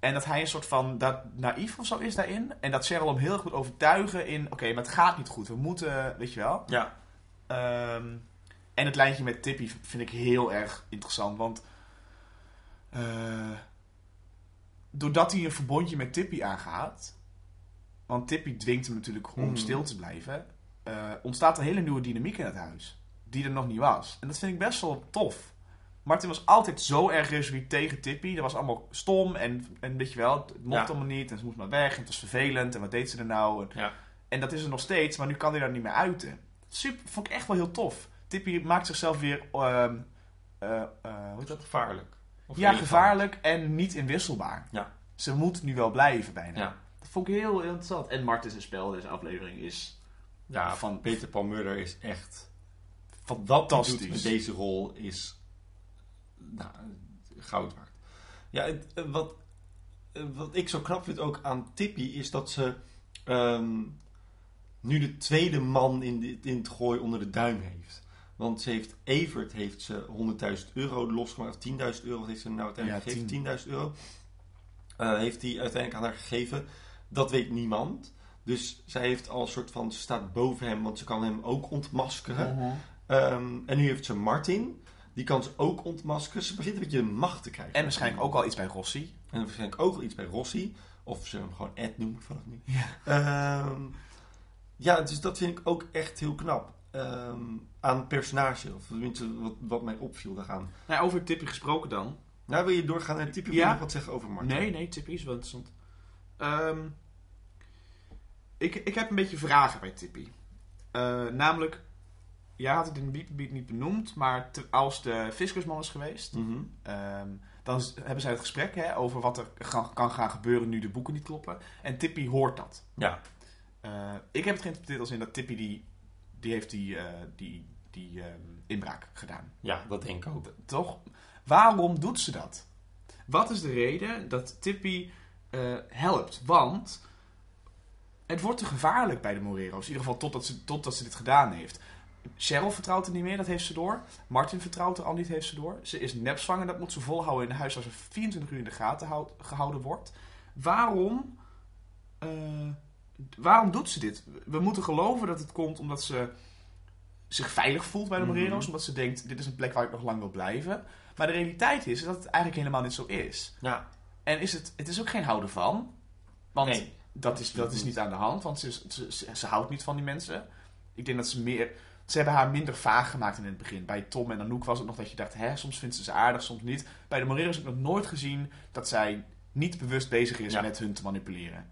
En dat hij een soort van dat, naïef of zo is daarin. En dat Cheryl hem heel erg moet overtuigen in... Oké, maar het gaat niet goed. We moeten, weet je wel. Ja, Ehm, en het lijntje met Tippy vind ik heel erg interessant. Want eh, doordat hij een verbondje met Tippy aangaat... Want Tippy dwingt hem natuurlijk om Mhm. stil te blijven. eh, ontstaat een hele nieuwe dynamiek in het huis. Die er nog niet was. En dat vind ik best wel tof. Martin was altijd zo erg resoluut tegen Tippy. Dat was allemaal stom en, en weet je wel, het mocht Ja. allemaal niet. En ze moest maar weg en het was vervelend. En wat deed ze er nou? En, ja. en dat is er nog steeds, maar nu kan hij daar niet meer uiten. Super, vond ik echt wel heel tof. Tippy maakt zichzelf weer, eh, eh, hoe heet dat? gevaarlijk. Of Ja, gevaarlijk en niet inwisselbaar. Ja. Ze moet nu wel blijven bijna. Ja. Dat vond ik heel interessant. En Martin's spel, deze aflevering, is Ja, Van- Peter Paul Murder is echt... fantastisch. Wat hij doet met deze rol is nou, goud waard. Ja, het- eh, wat, eh, wat ik zo knap vind ook aan Tippy is dat ze ehm, nu de tweede man in, de, in het gooi onder de duim heeft. Want ze heeft, Evert heeft ze 100.000 euro losgemaakt, of 10.000 euro heeft ze nou uiteindelijk gegeven, 10. 10.000 euro. Eh, heeft hij uiteindelijk aan haar gegeven. Dat weet niemand. Dus zij heeft al een soort van, ze staat boven hem, want ze kan hem ook ontmaskeren. Mhm. Ehm, en nu heeft ze Martin. Die kan ze ook ontmaskeren. Ze begint een beetje de macht te krijgen. En waarschijnlijk ook al iets bij Rossi. En waarschijnlijk ook wel iets bij Rossi. Of ze hem gewoon Ed noemen vanaf nu. Ja. Ehm, ja, dus dat vind ik ook echt heel knap. Ehm, aan het personage. Of tenminste, wat, wat mij opviel daaraan. Nou, over Tippy gesproken dan. Nou, wil je doorgaan naar je Ja. nog wat zeggen over Martin? Nee, nee, Tippy is wel interessant. Ehm, ik, ik heb een beetje vragen bij Tippy. Eh, namelijk, jij had het in Beat niet benoemd, maar te- als de fiscusman is geweest, Mhm. ehm, dan hebben zij het gesprek hè, over wat er ga- kan gaan gebeuren nu de boeken niet kloppen. En Tippy hoort dat. Ja. Eh, ik heb het geïnterpreteerd als in dat Tippy die, die heeft die, eh, die, die ehm, inbraak gedaan. ja, dat denk ik ook. Toch? Waarom doet ze dat? Wat is de reden dat Tippy eh, helpt? Want het wordt te gevaarlijk bij de Morero's. In ieder geval totdat ze, totdat ze dit gedaan heeft. Cheryl vertrouwt er niet meer, dat heeft ze door. Martin vertrouwt er al niet, heeft ze door. Ze is nepzwanger, dat moet ze volhouden in huis waar ze 24 uur in de gaten houd- gehouden wordt. Waarom, eh, waarom doet ze dit? We moeten geloven dat het komt omdat ze zich veilig voelt bij de Morero's. Mhm. Omdat ze denkt, dit is een plek waar ik nog lang wil blijven. Maar de realiteit is dat het eigenlijk helemaal niet zo is. Ja, En is het, het is ook geen houden van. Want Nee, dat, is, dat is niet aan de hand, want ze, ze, ze, ze houdt niet van die mensen. Ik denk dat ze meer... Ze hebben haar minder vaag gemaakt in het begin. Bij Tom en Anouk was het nog dat je dacht... Hè, soms vindt ze ze aardig, soms niet. Bij de Morero's heb ik nog nooit gezien... dat zij niet bewust bezig is Ja. met hun te manipuleren.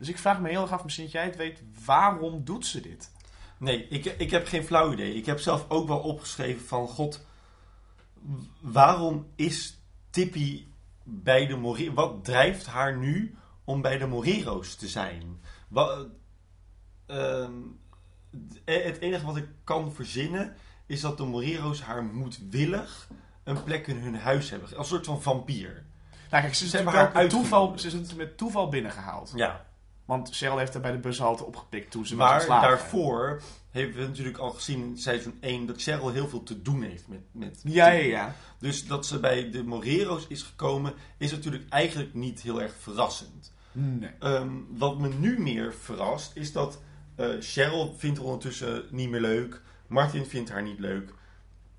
Dus ik vraag me heel erg af, misschien dat jij het weet... waarom doet ze dit? Nee, ik, ik heb geen flauw idee. Ik heb zelf ook wel opgeschreven van... God, waarom is Tippy bij de Morero's... Wat drijft haar nu om bij de Morero's te zijn? Wa- ehm, d- het enige wat ik kan verzinnen... is dat de Morero's haar moedwillig een plek in hun huis hebben. Als een soort van vampier. Nou kijk, ze Ze hebben haar met toeval binnengehaald. Ja, Want Cheryl heeft haar bij de bushalte opgepikt toen ze was maar ontslagen. daarvoor hebben we natuurlijk al gezien in seizoen 1... dat Cheryl heel veel te doen heeft met, met Ja, ja, ja. Dus dat ze bij de Morero's is gekomen, is natuurlijk eigenlijk niet heel erg verrassend. Nee. Ehm, wat me nu meer verrast, is dat eh, Cheryl vindt haar ondertussen niet meer leuk. Martin vindt haar niet leuk.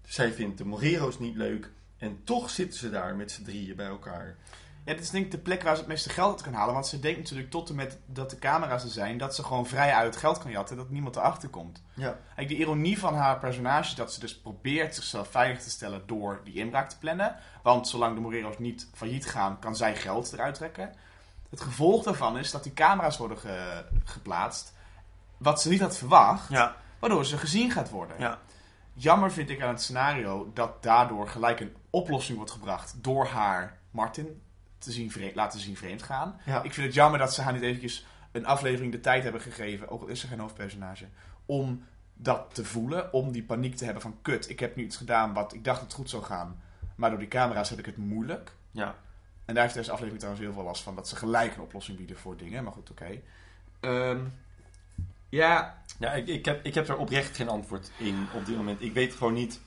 Zij vindt de Morero's niet leuk. En toch zitten ze daar met z'n drieën bij elkaar. Ja, dit is denk ik de plek waar ze het meeste geld uit kan halen. Want ze denkt natuurlijk tot en met dat de camera's er zijn... dat ze gewoon vrij uit geld kan jatten en dat niemand erachter komt. Ja. Kijk, de ironie van haar personage dat ze dus probeert zichzelf veilig te stellen... door die inbraak te plannen. Want zolang de Morero's niet failliet gaan, kan zij geld eruit trekken. Het gevolg daarvan is dat die camera's worden ge- geplaatst... wat ze niet had verwacht, Ja. waardoor ze gezien gaat worden. Ja. Jammer vind ik aan het scenario dat daardoor gelijk een oplossing wordt gebracht door haar Martin te zien vre- laten zien vreemd gaan. Ja. Ik vind het jammer dat ze haar niet eventjes een aflevering de tijd hebben gegeven, ook al is ze geen hoofdpersonage, om dat te voelen, om die paniek te hebben van kut, ik heb nu iets gedaan wat ik dacht dat het goed zou gaan, maar door die camera's heb ik het moeilijk. Ja. En daar heeft deze aflevering trouwens heel veel last van, dat ze gelijk een oplossing bieden voor dingen, maar goed, oké. Ehm, ja, Ja, ik, ik, heb, ik heb er oprecht geen antwoord in op dit moment. Ik weet gewoon niet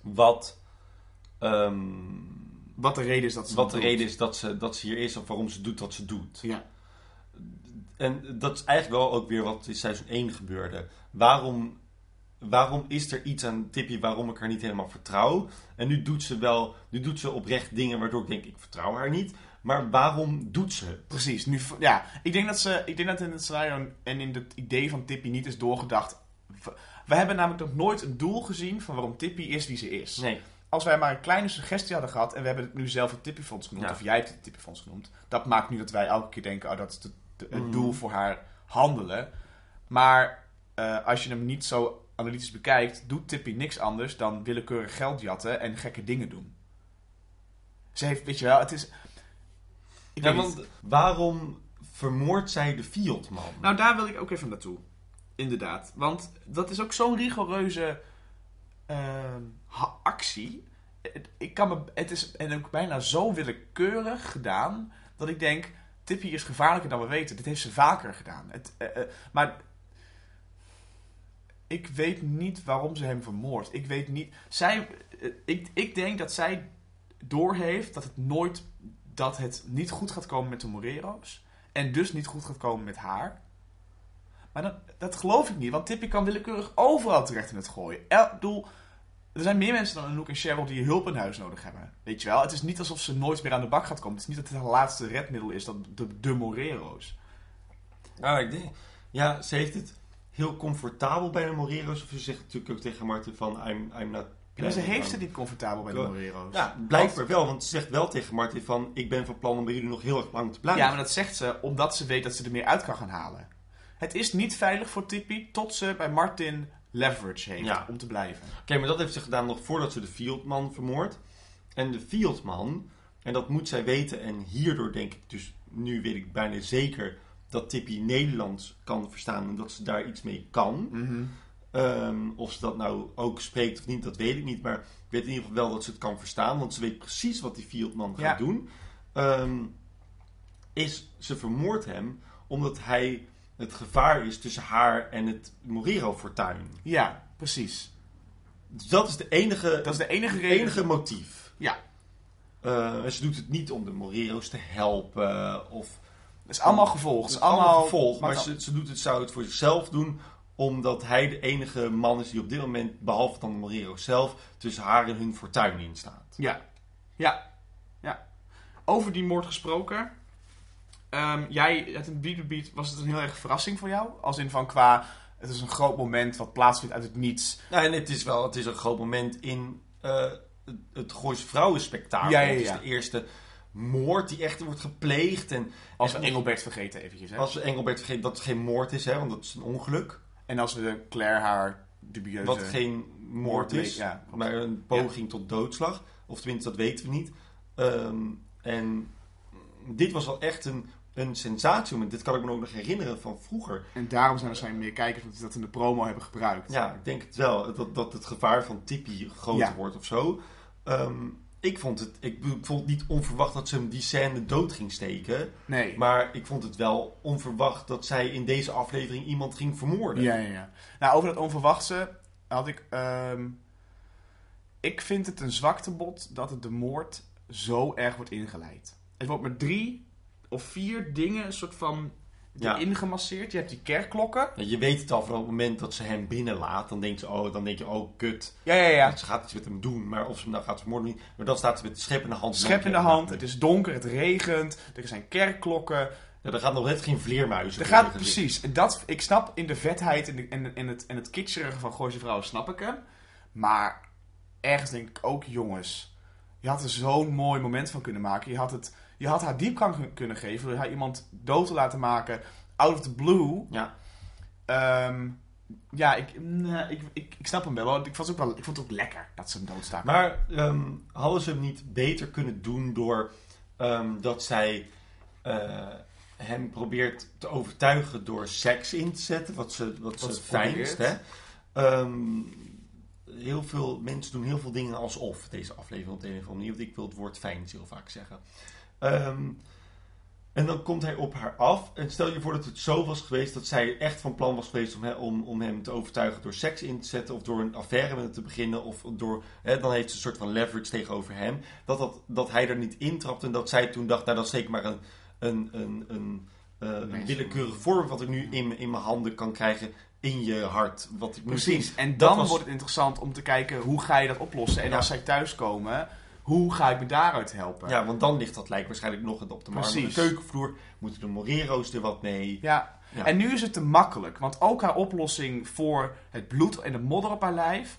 wat, ehm, wat de reden is dat ze wat de doet. reden is dat ze, dat ze hier is of waarom ze doet wat ze doet. Ja. En dat is eigenlijk wel ook weer wat in seizoen 1 gebeurde. Waarom, waarom is er iets aan Tippy waarom ik haar niet helemaal vertrouw? En nu doet ze wel, nu doet ze oprecht dingen waardoor ik denk, ik vertrouw haar niet. Maar waarom doet ze het? Precies. Nu, ja, ik denk dat ze, ik denk dat in het scenario en in het idee van Tippy niet is doorgedacht. We hebben namelijk nog nooit een doel gezien van waarom Tippy is wie ze is. Nee. Als wij maar een kleine suggestie hadden gehad en we hebben het nu zelf het Tippyfonds genoemd, Ja. of jij hebt het Tippyfonds genoemd, dat maakt nu dat wij elke keer denken, oh, dat is de- de- het Mhm. doel voor haar handelen. Maar eh, als je hem niet zo analytisch bekijkt, doet Tippy niks anders dan willekeurig geld jatten en gekke dingen doen. Ze heeft, weet je wel, het is. Ik Ja, want waarom vermoordt zij de Fieldman? Nou, daar wil ik ook even naartoe. Inderdaad. Want dat is ook zo'n rigoureuze ehm, actie. Ik kan me, het is en ook bijna zo willekeurig gedaan dat ik denk: Tippy is gevaarlijker dan we weten. Dit heeft ze vaker gedaan. Het, eh, eh, maar ik weet niet waarom ze hem vermoordt. Ik weet niet. Zij, eh, ik, ik denk dat zij doorheeft dat het nooit dat het niet goed gaat komen met de Morero's. En dus niet goed gaat komen met haar. Maar dat, dat geloof ik niet, want Tippy kan willekeurig overal terecht in het gooien. Ik bedoel, er zijn meer mensen dan Anouk en Cheryl die hulp in huis nodig hebben. Weet je wel? Het is niet alsof ze nooit meer aan de bak gaat komen. Het is niet dat het haar laatste redmiddel is, dat de, de Morero's. Ah, ik denk, ja, ze heeft het heel comfortabel bij de Morero's. Of ze zegt natuurlijk ook tegen Martin van, I'm, I'm not... Ja, ze heeft het niet comfortabel bij de. Morero's. Ja, blijkbaar wel, want ze zegt wel tegen Martin van, ik ben van plan om bij jullie nog heel erg lang te blijven. Ja, maar dat zegt ze omdat ze weet dat ze er meer uit kan gaan halen. Het is niet veilig voor Tippy tot ze bij Martin leverage heeft Ja. om te blijven. Oké, maar dat heeft ze gedaan nog voordat ze de Fieldman vermoordt. En de Fieldman, en dat moet zij weten, en hierdoor denk ik dus, nu weet ik bijna zeker dat Tippy Nederlands kan verstaan en dat ze daar iets mee kan. Ehm, of ze dat nou ook spreekt of niet, dat weet ik niet. Maar ik weet in ieder geval wel dat ze het kan verstaan, want ze weet precies wat die Fieldman gaat Ja. doen. Ehm, is ze vermoordt hem omdat hij het gevaar is tussen haar en het Morero-fortuin. Ja, precies. Dus dat is de enige, Dat is de enige reden. enige motief. Ja, en ze doet het niet om de Morero's te helpen of het is allemaal gevolgd. Het is allemaal gevolg, maar ze, ze doet het, zou het voor zichzelf doen, omdat hij de enige man is die op dit moment, behalve dan de Morero zelf, tussen haar en hun fortuin in staat. Ja, ja, ja. Over die moord gesproken. Ehm, jij, het beat beat, was het een heel erg verrassing voor jou? Als in van qua, het is een groot moment wat plaatsvindt uit het niets. Nou, en het is wel, het is een groot moment in eh, het, Gooise Vrouwenspectakel. Ja, ja, Het is ja. de eerste moord die echt wordt gepleegd. En Als we en Engelbert vergeten eventjes, hè? als we Engelbert vergeten dat het geen moord is, hè, want dat is een ongeluk. En als we Claire haar dubieuze... Wat geen moord is, ja, maar een poging tot doodslag. Of tenminste, dat weten we niet. Ehm, en dit was wel echt een, een sensatie. Dit kan ik me ook nog herinneren van vroeger. En daarom zijn er waarschijnlijk meer kijkers die dat in de promo hebben gebruikt. Ja, ik denk het wel. Dat, dat het gevaar van Tippy groter Ja. wordt of zo. Ehm, ik vond het ik ik vond het niet onverwacht dat ze hem die scène dood ging steken. Nee. Maar ik vond het wel onverwacht dat zij in deze aflevering iemand ging vermoorden. Ja, ja, ja. Nou, over dat onverwachte had ik... ehm, ik vind het een zwaktebod dat het de moord zo erg wordt ingeleid. Het wordt met drie of vier dingen een soort van Ja. ingemasseerd. Je hebt die kerkklokken. Je weet het al vanaf het moment dat ze hem binnenlaat. Dan denk je, oh, dan denk je, oh, kut. Ja, ja, ja. Ze gaat iets met hem doen. Maar of ze hem nou gaat vermoorden niet. Maar dan staat ze met schep in de hand. Schep in de hand, het is donker, het regent, er zijn kerkklokken. Ja, er gaat nog net geen vleermuizen. Er gaat precies. En dat, ik snap in de vetheid en, de, en, en, het, en het kitscherige van Gooise Vrouwen, snap ik hem. Maar ergens denk ik ook, jongens, je had er zo'n mooi moment van kunnen maken. Je had, het, je had haar diepgang kun- kunnen geven door haar iemand dood te laten maken, out of the blue. Ja. Ehm, ja, ik, nee, ik, ik, ik snap hem wel. want Ik vond, het ook wel. ik vond het ook lekker dat ze hem doodstaken. Maar ehm, hadden ze hem niet beter kunnen doen door ehm, dat zij eh, hem probeert te overtuigen door seks in te zetten, wat ze, wat Wat ze fijnst, hè? Heel veel mensen doen heel veel dingen alsof deze aflevering op de een of andere manier, want ik wil het woord fijn heel vaak zeggen. Ehm, en dan komt hij op haar af. En stel je voor dat het zo was geweest dat zij echt van plan was geweest om, he- om, om hem te overtuigen door seks in te zetten. Of door een affaire met hem te beginnen. Of door, dan heeft ze een soort van leverage tegenover hem. Dat, dat, dat hij er niet intrapt. En dat zij toen dacht, nou dat is zeker maar een, een, een, een, eh, een willekeurige vorm wat ik nu in, in mijn handen kan krijgen. In je hart. Wat ik. Precies. En dan was- wordt het interessant om te kijken hoe ga je dat oplossen. En Ja. als zij thuiskomen, hoe ga ik me daaruit helpen? Ja, want dan ligt dat lijk waarschijnlijk nog op de marmeren keukenvloer. Moeten de Morero's er wat mee. Ja. Ja. En nu is het te makkelijk. Want ook haar oplossing voor het bloed en de modder op haar lijf...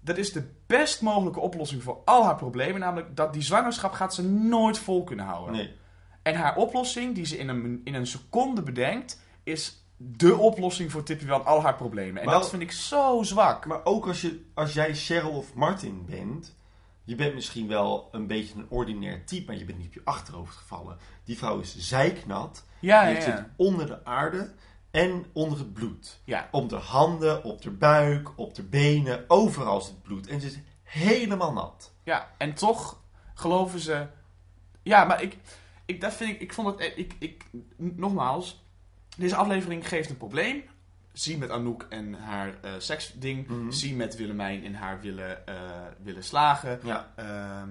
dat is de best mogelijke oplossing voor al haar problemen. Namelijk dat die zwangerschap gaat ze nooit vol kunnen houden. Nee. En haar oplossing, die ze in een, in een seconde bedenkt... is de oplossing voor Tippy van al haar problemen. En Maar- dat vind ik zo zwak. Maar ook als, je, als jij Cheryl of Martin bent, je bent misschien wel een beetje een ordinair type, maar je bent niet op je achterhoofd gevallen. Die vrouw is zijknat, Ja, die ja, zit onder de aarde en onder het bloed. ja. Op de handen, op de buik, op de benen, overal zit bloed. En ze is helemaal nat. Ja, en toch geloven ze. Ja, maar ik, ik, dat vind ik, ik vond het, ik, ik, nogmaals, deze aflevering geeft een probleem. Zie met Anouk en haar eh seksding. Mhm. Zie met Willemijn en haar willen, eh, willen slagen. Ja, Ehm,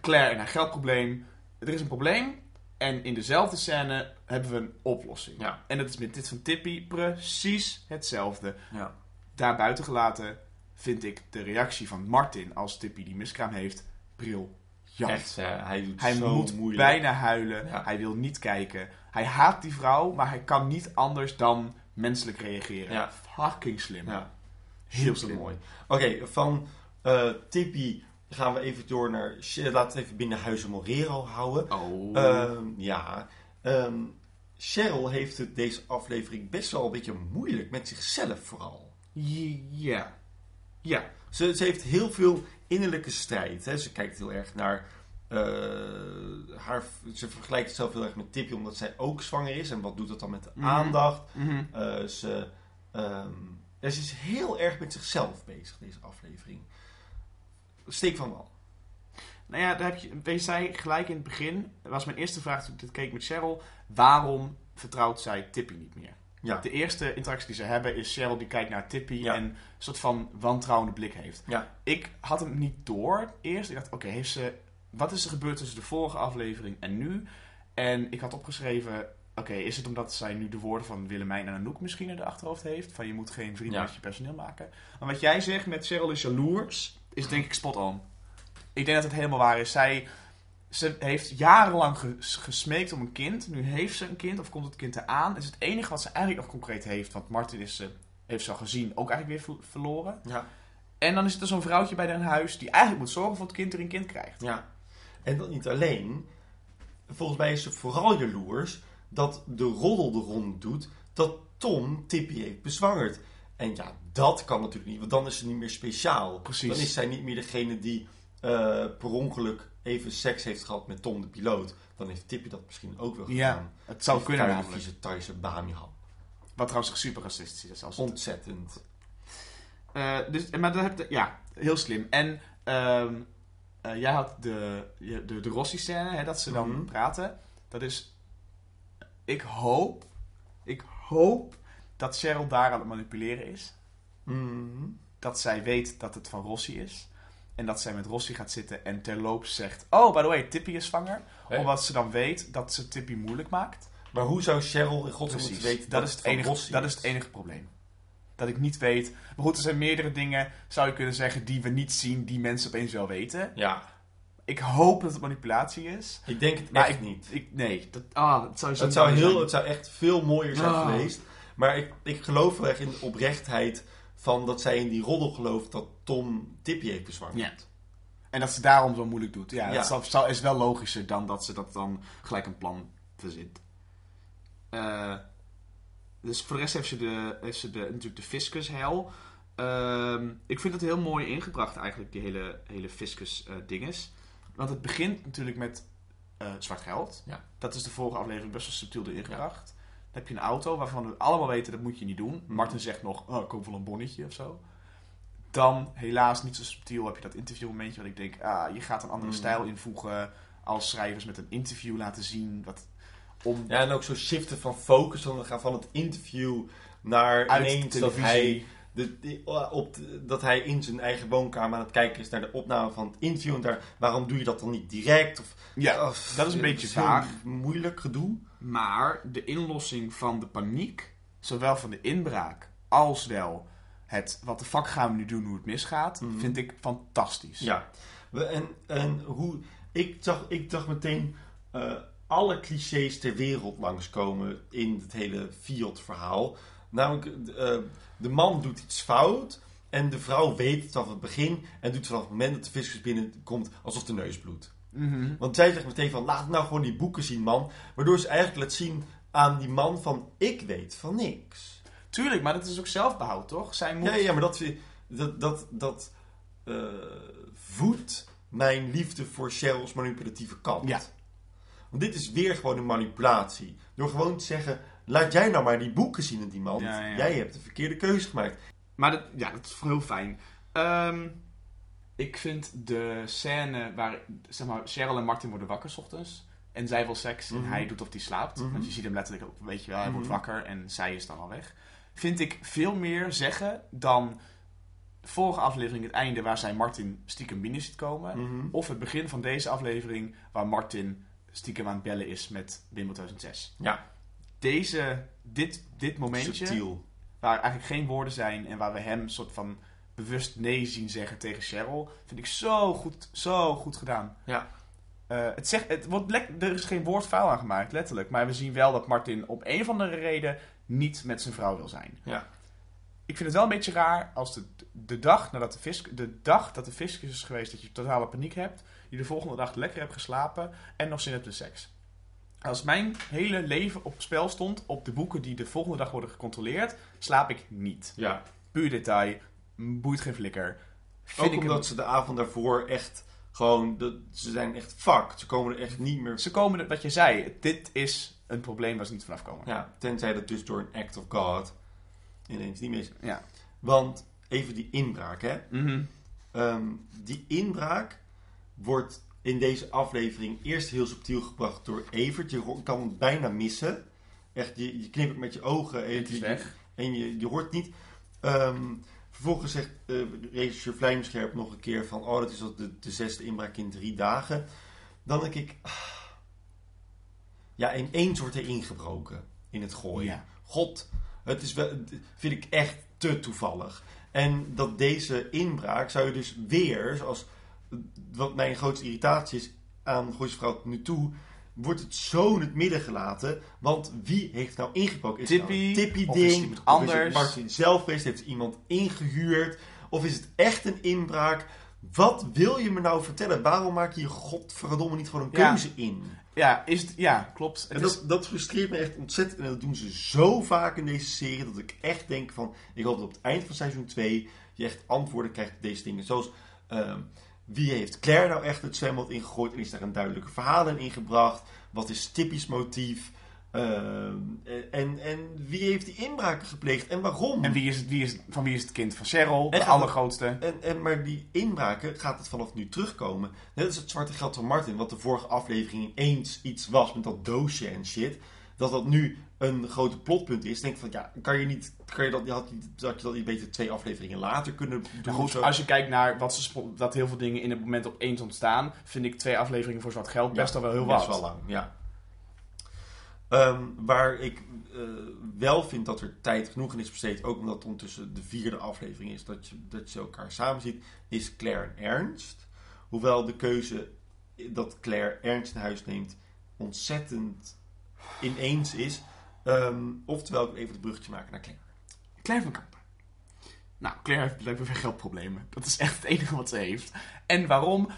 Claire en haar geldprobleem. Er is een probleem. En in dezelfde scène hebben we een oplossing. ja, En dat is met dit van Tippy precies hetzelfde. ja. Daarbuiten gelaten vind ik de reactie van Martin als Tippy die miskraam heeft briljant. Echt, hij doet Hij zo moet moeilijk. bijna huilen. Ja. Hij wil niet kijken. Hij haat die vrouw, maar hij kan niet anders dan menselijk reageren. Ja. Fucking slim. Ja, Heel slim. mooi. Oké, van eh Tippy gaan we even door naar... Laten we het even binnen Huizen Morero houden. Oh. Ehm, ja. Ehm, Cheryl heeft het deze aflevering best wel een beetje moeilijk met zichzelf vooral. ja. Ja. Ze, ze heeft heel veel innerlijke strijd. Hè. Ze kijkt heel erg naar eh, haar. Ze vergelijkt zichzelf heel erg met Tippy omdat zij ook zwanger is. En wat doet dat dan met de Mhm. aandacht? Mhm. Eh, ze, ehm, ja, ze is heel erg met zichzelf bezig, deze aflevering. Steek van wal. Nou ja, daar heb je, je zei gelijk in het begin, was mijn eerste vraag toen ik dit keek met Cheryl, waarom vertrouwt zij Tippy niet meer? Ja. De eerste interactie die ze hebben is Cheryl die kijkt naar Tippy Ja. en een soort van wantrouwende blik heeft. Ja. Ik had hem niet door eerst. Ik dacht, oké, heeft ze... Wat is er gebeurd tussen de vorige aflevering en nu? En ik had opgeschreven... Oké, is het omdat zij nu de woorden van Willemijn en Anouk misschien in de achterhoofd heeft? Van je moet geen vrienden Ja. met je personeel maken. Maar wat jij zegt met Cheryl is jaloers, is denk ik spot on. Ik denk dat het helemaal waar is. Zij ze heeft jarenlang ges- gesmeekt om een kind. Nu heeft ze een kind of komt het kind eraan. Het is het enige wat ze eigenlijk nog concreet heeft. Want Martin is, ze heeft ze al gezien, ook eigenlijk weer ver- verloren. Ja. En dan is er zo'n vrouwtje bij haar huis die eigenlijk moet zorgen voor het kind er een kind krijgt. Ja. En dat niet alleen. Volgens mij is ze vooral jaloers dat de roddel de ronde doet dat Tom Tippy heeft bezwangerd. En ja, dat kan natuurlijk niet, want dan is ze niet meer speciaal. Precies. Dan is zij niet meer degene die eh, per ongeluk even seks heeft gehad met Tom de piloot. Dan heeft Tippy dat misschien ook wel gedaan. Ja, het zou kunnen namelijk. vieze Thaise Bamihan. Wat trouwens super racistisch is. Als het- Ontzettend. Eh, dus, maar dat heb je, ja, heel slim. En ehm, eh, jij had de, de, de Rossi-scène, dat ze dan Mhm. praten. Dat is, ik hoop, ik hoop dat Cheryl daar aan het manipuleren is. Mhm. Dat zij weet dat het van Rossi is. En dat zij met Rossi gaat zitten en terloops zegt... Oh, by the way, Tippy is zwanger. Omdat ze dan weet dat ze Tippy moeilijk maakt. Maar hoe zou Cheryl in godsnaam moeten weten dat, is het van enige, Rossi dat is het enige probleem. Dat ik niet weet. Maar goed, er zijn meerdere dingen, zou je kunnen zeggen, die we niet zien, die mensen opeens wel weten. Ja, Ik hoop dat het manipulatie is. ik denk het Maar echt ik, niet. Ik, nee, dat, ah, het zou, zo Het zou, heel, zijn. het zou echt veel mooier zijn Ah. geweest. Maar ik, ik geloof wel echt in de oprechtheid van dat zij in die roddel gelooft dat Tom Tippy heeft bezwangerd. Ja. En dat ze daarom zo moeilijk doet. Ja, Ja. dat zou- is wel logischer dan dat ze dat dan gelijk een plan verzint. Eh, dus voor de rest heeft ze, de, heeft ze de, natuurlijk de fiscus-hel. Ehm, ik vind het heel mooi ingebracht eigenlijk, die hele, hele fiscus-dinges. Want het begint natuurlijk met eh, zwart geld. Ja. Dat is de vorige aflevering best wel subtiel erin gebracht. Dan heb je een auto waarvan we allemaal weten dat moet je niet doen. Martin zegt nog, oh, ik koop wel een bonnetje of zo. Dan, helaas niet zo subtiel, heb je dat interviewmomentje wat ik denk, ah, je gaat een andere Mm. stijl invoegen als schrijvers met een interview laten zien. Wat, om Ja, en ook zo shiften van focus. Dan gaan van het interview naar uit ineens dat televisie. hij, de, op de- dat hij in zijn eigen woonkamer aan het kijken is naar de opname van het interview. En daar, waarom doe je dat dan niet direct? Of, Ja, of- dat is een het beetje vaag. Moeilijk gedoe. Maar de inlossing van de paniek, zowel van de inbraak als wel het wat de fuck gaan we nu doen, hoe het misgaat, Mhm. vind ik fantastisch. Ja. En, en hoe, ik, zag, ik zag meteen eh, alle clichés ter wereld langskomen in het hele Fiat-verhaal. Namelijk, eh, de man doet iets fout en de vrouw weet het vanaf het begin en doet vanaf het moment dat de fiscus binnenkomt alsof de neus bloedt. Mhm. Want zij zegt meteen van, laat nou gewoon die boeken zien, man. Waardoor ze eigenlijk laat zien aan die man van, ik weet van niks. Tuurlijk, maar dat is ook zelfbehoud, toch? Zij moet... Ja, ja, maar dat, dat, dat, dat eh, voedt mijn liefde voor Cheryl's manipulatieve kant. Ja. Want dit is weer gewoon een manipulatie. Door gewoon te zeggen, laat jij nou maar die boeken zien aan die man. Ja, ja. Jij hebt de verkeerde keuze gemaakt. Maar dat, ja, dat is heel fijn. Ehm, ik vind de scène waar zeg maar, Cheryl en Martin worden wakker 's ochtends. En zij wil seks en Mhm. hij doet of hij slaapt. Mhm. Want je ziet hem letterlijk, ook, weet je wel, hij wordt Mhm. wakker en zij is dan al weg. Vind ik veel meer zeggen dan de vorige aflevering, het einde, waar zij Martin stiekem binnen ziet komen. Of het begin van deze aflevering, waar Martin stiekem aan het bellen is met Wim 2006. Ja, Deze, dit, dit momentje subtiel. waar eigenlijk geen woorden zijn en waar we hem soort van bewust nee zien zeggen tegen Cheryl, vind ik zo goed, zo goed gedaan. Ja. Eh, het zegt, het wordt lek- er is geen woord vuil aan gemaakt, letterlijk. Maar we zien wel dat Martin op een of andere reden niet met zijn vrouw wil zijn. Ja. Ik vind het wel een beetje raar als de, de, dag, nadat de, vis, de dag dat de fiscus is geweest, dat je totale paniek hebt, je de volgende dag lekker hebt geslapen en nog zin hebt in seks. Als mijn hele leven op spel stond op de boeken die de volgende dag worden gecontroleerd, slaap ik niet. Ja. Puur detail, boeit geen flikker. Vind Ook ik omdat een- ze de avond daarvoor echt gewoon, de, ze zijn echt fucked. Ze komen er echt niet meer... Ze komen, er- wat je zei, dit is een probleem waar ze niet vanaf komen. Ja, tenzij dat dus door een act of God ineens niet meer is. Ja. Want even die inbraak, hè. Mhm. Ehm, die inbraak wordt in deze aflevering eerst heel subtiel gebracht door Evert. Je kan het bijna missen. Echt, je, je knippert met je ogen en, Het is je, weg. en je, je hoort het niet. Ehm, vervolgens zegt eh regisseur Vlijmscherp nog een keer van... Oh, dat is al de, de zesde inbraak in drie dagen. Dan denk ik... ah, ja, ineens wordt er ingebroken in het gooien. Ja. God, het is wel, vind ik echt te toevallig. En dat deze inbraak zou je dus weer, zoals wat mijn grootste irritatie is aan Gooisvrouw nu toe, wordt het zo in het midden gelaten. Want wie heeft nou ingebroken? Is het nou Tippy? een tippy Of is het ding? iemand Of is het anders? Martin zelf geweest? Heeft iemand ingehuurd? Of is het echt een inbraak? Wat wil je me nou vertellen? Waarom maak je hier godverdomme niet gewoon een Ja. keuze in? Ja, is het, ja klopt. Het En is, dat, dat frustreert me echt ontzettend. En dat doen ze zo vaak in deze serie. Dat ik echt denk van... Ik hoop dat op het eind van seizoen 2... je echt antwoorden krijgt op deze dingen. Zoals... ehm, wie heeft Claire nou echt het zwembad ingegooid? En is daar een duidelijke verhaal in ingebracht? Wat is Tippy's motief? Ehm, en, en wie heeft die inbraken gepleegd? En waarom? en wie is het, wie is, van wie is het kind van Cheryl? De allergrootste. En, en, maar die inbraken gaat het vanaf nu terugkomen. Net als het zwarte geld van Martin, wat de vorige aflevering ineens iets was met dat doosje en shit. Dat dat nu een grote plotpunt is. Denk van ja, kan je niet. Kan je dat, had, je, had je dat niet beter twee afleveringen later kunnen doen? Goed, als je kijkt naar wat ze dat heel veel dingen in het moment opeens ontstaan, vind ik twee afleveringen voor zwart geld best Ja, al wel heel best wat. wel lang, ja. Ehm, waar ik eh, wel vind dat er tijd genoeg in is besteed, ook omdat het ondertussen de vierde aflevering is, dat je, dat je elkaar samen ziet, is Claire en Ernst. Hoewel de keuze dat Claire Ernst in huis neemt ontzettend ineens is. Ehm, oftewel, even het bruggetje maken naar Claire. Claire van Kampen. Nou, Claire heeft blijkbaar weer geldproblemen. Dat is echt het enige wat ze heeft. En waarom?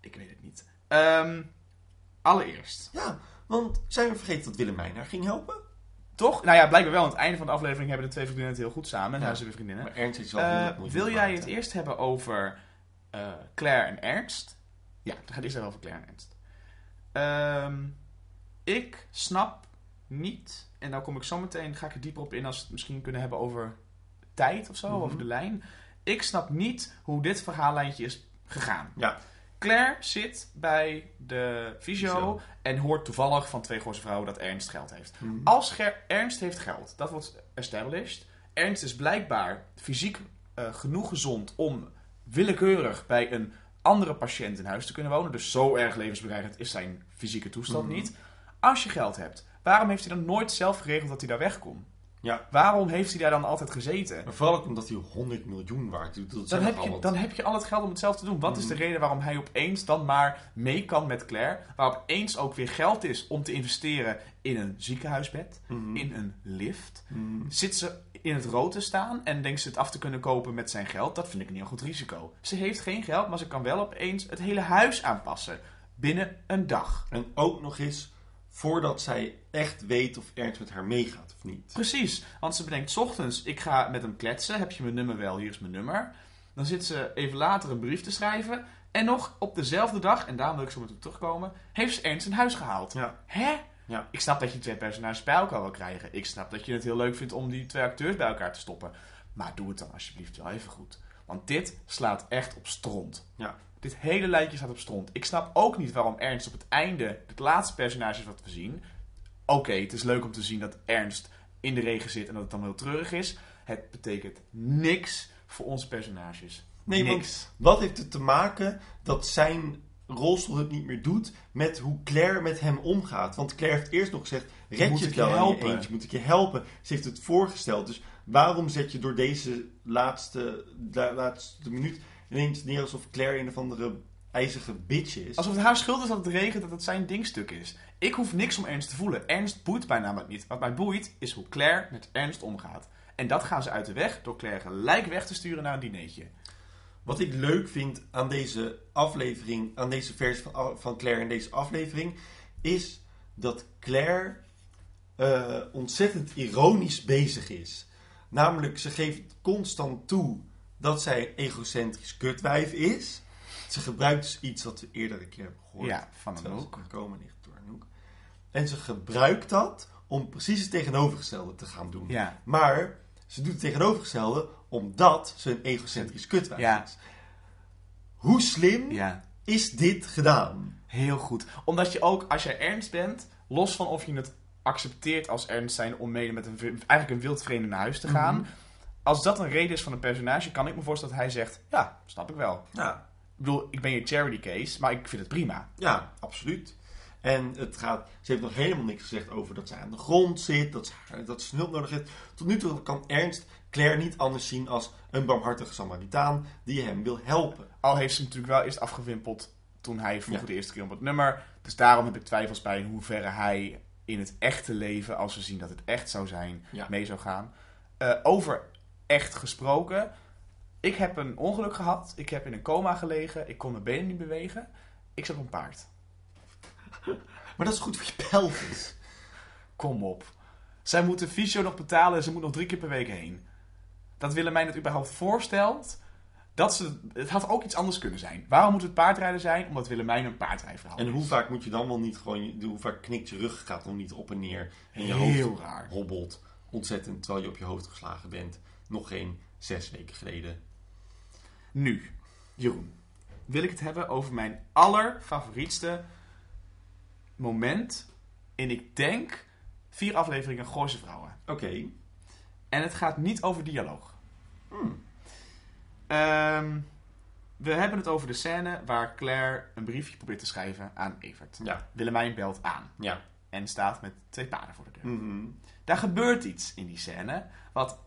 Ik weet het niet. Ehm, allereerst. Ja, want zijn we vergeten dat Willemijn haar ging helpen? Toch? Nou ja, blijkbaar wel. Aan het einde van de aflevering hebben de twee vriendinnen het heel goed samen. En Ja. daar zijn de vriendinnen. Maar Ernst is wel 100 miljoen wil jij het eerst hebben over eh, Claire en Ernst? Ja, dan gaat het eerst even over Claire en Ernst. Ehm, ik snap niet, en daar kom ik zo meteen, ga ik er dieper op in als we het misschien kunnen hebben over tijd of zo, Mhm. over de lijn. Ik snap niet hoe dit verhaallijntje is gegaan. Ja. Claire zit bij de fysio Fysio. en hoort toevallig van twee Gooise vrouwen dat Ernst geld heeft. Mhm. Als Ger- Ernst heeft geld, dat wordt established. Ernst is blijkbaar fysiek eh, genoeg gezond om willekeurig bij een andere patiënt in huis te kunnen wonen. Dus zo erg levensbedreigend is zijn fysieke toestand Mhm. niet. Als je geld hebt, waarom heeft hij dan nooit zelf geregeld dat hij daar weg kon? Ja. Waarom heeft hij daar dan altijd gezeten? Maar vooral ook omdat hij 100 miljoen waard doet. Dat Dan heb, je, dan heb je al het geld om het zelf te doen. Wat is de Mhm. reden waarom hij opeens dan maar mee kan met Claire? Waar opeens ook weer geld is om te investeren in een ziekenhuisbed, Mhm. in een lift. Mhm. Zit ze in het rood te staan en denkt ze het af te kunnen kopen met zijn geld? Dat vind ik een heel goed risico. Ze heeft geen geld, maar ze kan wel opeens het hele huis aanpassen. Binnen een dag. En ook nog eens voordat zij echt weet of Ernst met haar meegaat of niet. Precies, want ze bedenkt 's ochtends, ik ga met hem kletsen. Heb je mijn nummer wel? Hier is mijn nummer. Dan zit ze even later een brief te schrijven. En nog op dezelfde dag, en daar wil ik zo meteen terugkomen, heeft ze Ernst in huis gehaald. Ja. Hè? Ja. Ik snap dat je twee personages bij elkaar wil krijgen. Ik snap dat je het heel leuk vindt om die twee acteurs bij elkaar te stoppen. Maar doe het dan alsjeblieft wel even goed. Want dit slaat echt op stront. Ja. Dit hele lijntje staat op stront. Ik snap ook niet waarom Ernst op het einde, het laatste personage is wat we zien. Oké, het is leuk om te zien dat Ernst in de regen zit en dat het dan heel treurig is. Het betekent niks voor onze personages. Nee, niks. wat heeft het te maken dat zijn rolstoel het niet meer doet met hoe Claire met hem omgaat? Want Claire heeft eerst nog gezegd, red Moet je ik het wel je helpen? eentje? Moet ik je helpen? Ze heeft het voorgesteld. Dus waarom zet je door deze laatste, la- laatste minuut ineens neer alsof Claire een of andere ijzige bitch is? Alsof het haar schuld is dat het regent, dat het zijn dingstuk is. Ik hoef niks om Ernst te voelen. Ernst boeit mij namelijk niet. Wat mij boeit is hoe Claire met Ernst omgaat. En dat gaan ze uit de weg door Claire gelijk weg te sturen naar een dinertje. Wat ik leuk vind aan deze aflevering, aan deze versie van, van Claire in deze aflevering, is dat Claire eh, ontzettend ironisch bezig is. Namelijk, ze geeft constant toe dat zij een egocentrisch kutwijf is. Ze gebruikt dus iets wat we eerder een keer hebben gehoord. Ja, van een hoek. gekomen ligt door Anouk. En ze gebruikt dat om precies het tegenovergestelde te gaan doen. Ja. Maar ze doet het tegenovergestelde omdat ze een egocentrisch kutwijf Ja. is. Hoe slim Ja, is dit gedaan? heel goed. Omdat je ook, als jij Ernst bent, los van of je het accepteert als Ernst zijn om mede met een, eigenlijk een wildvreemde naar huis te gaan. Als dat een reden is van een personage, kan ik me voorstellen dat hij zegt, ja, snap ik wel. Ja, Ik bedoel, ik ben je charity case, maar ik vind het prima. ja, absoluut. En het gaat, ze heeft nog helemaal niks gezegd over dat ze aan de grond zit, dat ze, dat ze hulp nodig heeft. Tot nu toe kan Ernst Claire niet anders zien als een barmhartige Samaritaan die hem wil helpen. Al heeft ze natuurlijk wel eerst afgewimpeld toen hij vroeg Ja. de eerste keer op het nummer. Dus daarom heb ik twijfels bij in hoeverre hij in het echte leven, als we zien dat het echt zou zijn, Ja. mee zou gaan. Eh, over echt gesproken. Ik heb een ongeluk gehad. Ik heb in een coma gelegen. Ik kon mijn benen niet bewegen. Ik zat op een paard. Maar dat is goed voor je pelvis. Kom op. Zij moeten fysio nog betalen en ze moet nog drie keer per week heen. Dat Willemijn het überhaupt voorstelt. Dat ze, het had ook iets anders kunnen zijn. Waarom moet het paardrijden zijn? Omdat Willemijn een paardrijverhaal En is. hoe vaak moet je dan wel niet gewoon, hoe vaak knikt je rug, gaat dan niet op en neer. En je Heel hoofd raar. hobbelt ontzettend terwijl je op je hoofd geslagen bent. Nog geen zes weken geleden. Nu, Jeroen, wil ik het hebben over mijn allerfavorietste moment in, ik denk, vier afleveringen Gooise Vrouwen. Oké. En het gaat niet over dialoog. Hmm. Ehm, we hebben het over de scène waar Claire een briefje probeert te schrijven aan Evert. Ja. Willemijn belt aan Ja. en staat met twee paarden voor de deur. Mhm. Daar gebeurt iets in die scène wat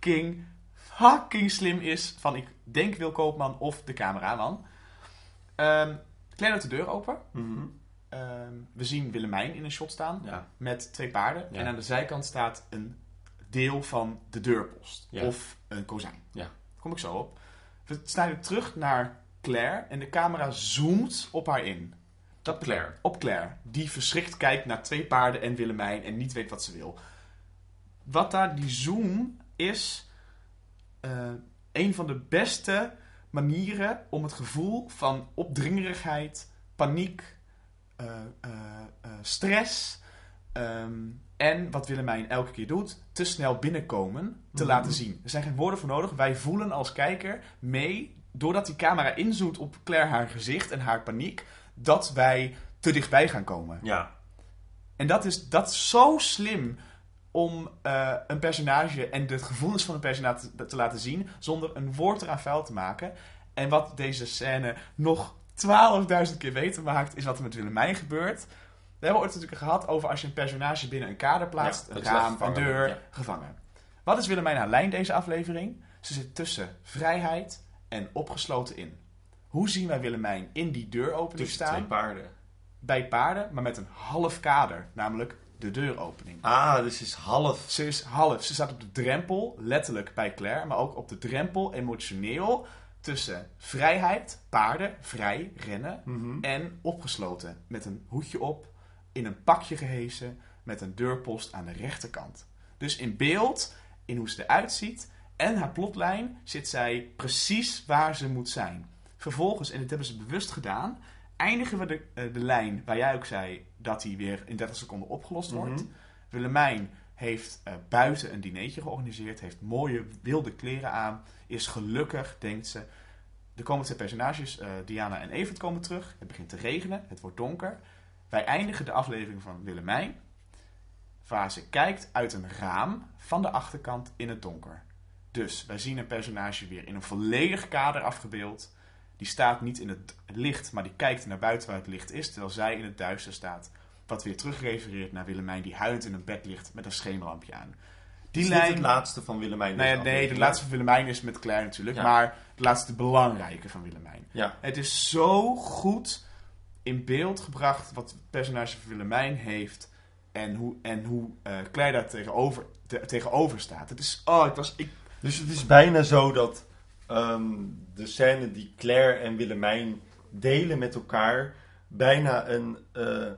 fucking, fucking slim is van, ik denk Wil Koopman of de cameraman. Ehm Claire doet de deur open. Mhm. Ehm, we zien Willemijn in een shot staan Ja. met twee paarden. Ja. En aan de zijkant staat een deel van de deurpost. Ja. Of een kozijn. Ja. Daar kom ik zo op. We snijden terug naar Claire en de camera zoomt op haar in. Dat Claire. Op Claire, die verschrikt kijkt naar twee paarden en Willemijn en niet weet wat ze wil. Wat daar die zoom is eh, een van de beste manieren om het gevoel van opdringerigheid, paniek, eh, eh, stress ehm, en wat Willemijn elke keer doet, te snel binnenkomen te Mhm. laten zien. Er zijn geen woorden voor nodig. Wij voelen als kijker mee, doordat die camera inzoomt op Claire haar gezicht en haar paniek, dat wij te dichtbij gaan komen. Ja. En dat is, dat is zo slim om eh, een personage en de gevoelens van een personage te, te laten zien zonder een woord eraan vuil te maken. En wat deze scène nog 12.000 keer beter maakt, is wat er met Willemijn gebeurt. We hebben ooit natuurlijk gehad over als je een personage binnen een kader plaatst, Ja, een raam, een deur, ja. gevangen. Wat is Willemijn haar lijn deze aflevering? Ze zit tussen vrijheid en opgesloten in. Hoe zien wij Willemijn in die deuropening staan? twee paarden. bij paarden, maar met een half kader, namelijk de deuropening. Ah, dus is half. Ze is half, ze staat op de drempel, letterlijk bij Claire, maar ook op de drempel emotioneel tussen vrijheid, paarden, vrij, rennen, Mhm. en opgesloten, met een hoedje op, in een pakje gehesen, met een deurpost aan de rechterkant. Dus in beeld, in hoe ze eruit ziet en haar plotlijn, zit zij precies waar ze moet zijn. Vervolgens, en dit hebben ze bewust gedaan, eindigen we de, eh, de lijn waar jij ook zei dat die weer in 30 seconden opgelost wordt. Mhm. Willemijn heeft eh, buiten een dinertje georganiseerd, heeft mooie wilde kleren aan, is gelukkig, denkt ze. Er komen twee personages, eh, Diana en Evert komen terug. Het begint te regenen, het wordt donker. Wij eindigen de aflevering van Willemijn, waar ze kijkt uit een raam van de achterkant in het donker. Dus wij zien een personage weer in een volledig kader afgebeeld. Die staat niet in het licht, maar die kijkt naar buiten waar het licht is, terwijl zij in het duister staat. Wat weer terugrefereert naar Willemijn die huilend in een bed ligt met een schemerlampje aan. Die is lijn... het laatste van Willemijn? Nou ja, nee, de laatste van Willemijn is met Claire natuurlijk. Ja. Maar de laatste belangrijke van Willemijn. Ja. Het is zo goed in beeld gebracht wat het personage van Willemijn heeft. En hoe, en hoe eh, Claire daar tegenover, te- tegenover staat. Het is... Oh, ik was... Ik, Dus het is bijna zo dat ehm, de scène die Claire en Willemijn delen met elkaar bijna een, eh,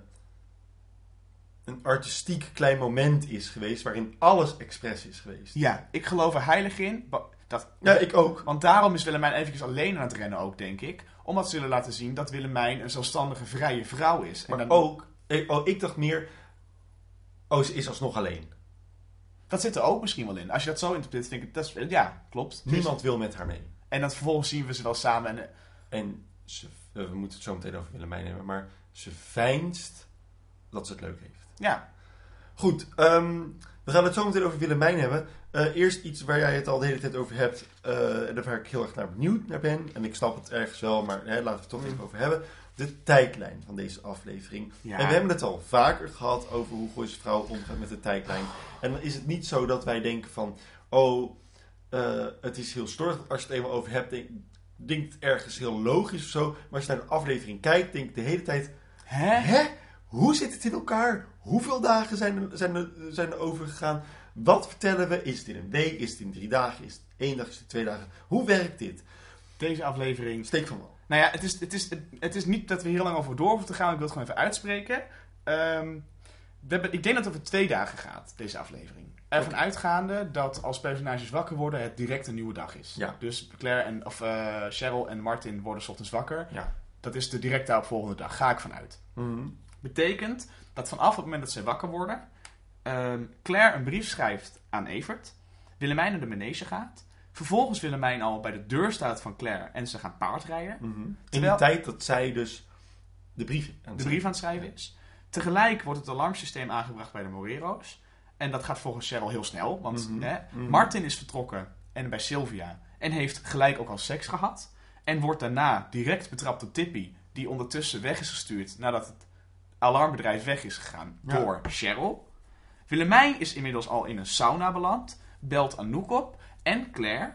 een artistiek klein moment is geweest waarin alles expres is geweest. ja, ik geloof er heilig in. Dat, Ja, ik ook. Want daarom is Willemijn eventjes alleen aan het rennen ook, denk ik. Omdat ze willen laten zien dat Willemijn een zelfstandige, vrije vrouw is. En Maar dan- ook, ik, oh, ik dacht meer, oh, ze is alsnog alleen. Dat zit er ook misschien wel in. Als je dat zo interpreteert, vind ik... Dat is, ja, klopt. Niemand wil met haar mee. En dan vervolgens zien we ze wel samen. En, eh, En ze, eh, we moeten het zo meteen over Willemijn hebben, maar ze veinst dat ze het leuk heeft. ja. Goed, ehm, we gaan het zo meteen over Willemijn hebben. Eh, eerst iets waar jij het al de hele tijd over hebt. en waar ik heel erg naar benieuwd naar ben. En ik snap het ergens wel, maar hè, laten we het toch even over hebben. De tijdlijn van deze aflevering. Ja. En we hebben het al vaker gehad over hoe Gooise Vrouw omgaat met de tijdlijn. En dan is het niet zo dat wij denken van... Oh, eh, het is heel storig. Als je het eenmaal over hebt, denk, denkt het ergens heel logisch of zo. Maar als je naar de aflevering kijkt, denk de hele tijd... Hè? Hè? Hoe zit het in elkaar? Hoeveel dagen zijn er, zijn er, zijn er overgegaan? Wat vertellen we? Is het in een week? Is het in drie dagen? Is het één dag? Is het twee dagen? Hoe werkt dit? Deze aflevering Steek van wel. Nou ja, het is, het, is, het is niet dat we hier lang over door hoeven te gaan. Ik wil het gewoon even uitspreken. Ehm, we hebben, ik denk dat het over twee dagen gaat, deze aflevering. Ervan uitgaande dat als personages wakker worden, het direct een nieuwe dag is. Ja. Dus Claire en, of, eh, Cheryl en Martin worden ochtends wakker. Ja. Dat is de direct daarop volgende dag. Ga ik vanuit. Betekent dat vanaf het moment dat ze wakker worden, ehm, Claire een brief schrijft aan Evert. Willemijn naar de manege gaat. Vervolgens Willemijn al bij de deur staat van Claire en ze gaan paardrijden. Mhm. In Terwijl- de tijd dat zij dus de brief aan de brief aan het schrijven is. Tegelijk wordt het alarmsysteem aangebracht bij de Morero's. En dat gaat volgens Cheryl heel snel. Want Mhm. hè, Mhm. Martin is vertrokken en bij Sylvia. En heeft gelijk ook al seks gehad. En wordt daarna direct betrapt door Tippy. Die ondertussen weg is gestuurd nadat het alarmbedrijf weg is gegaan Ja. door Cheryl. Willemijn is inmiddels al in een sauna beland. Belt Anouk op. En Claire.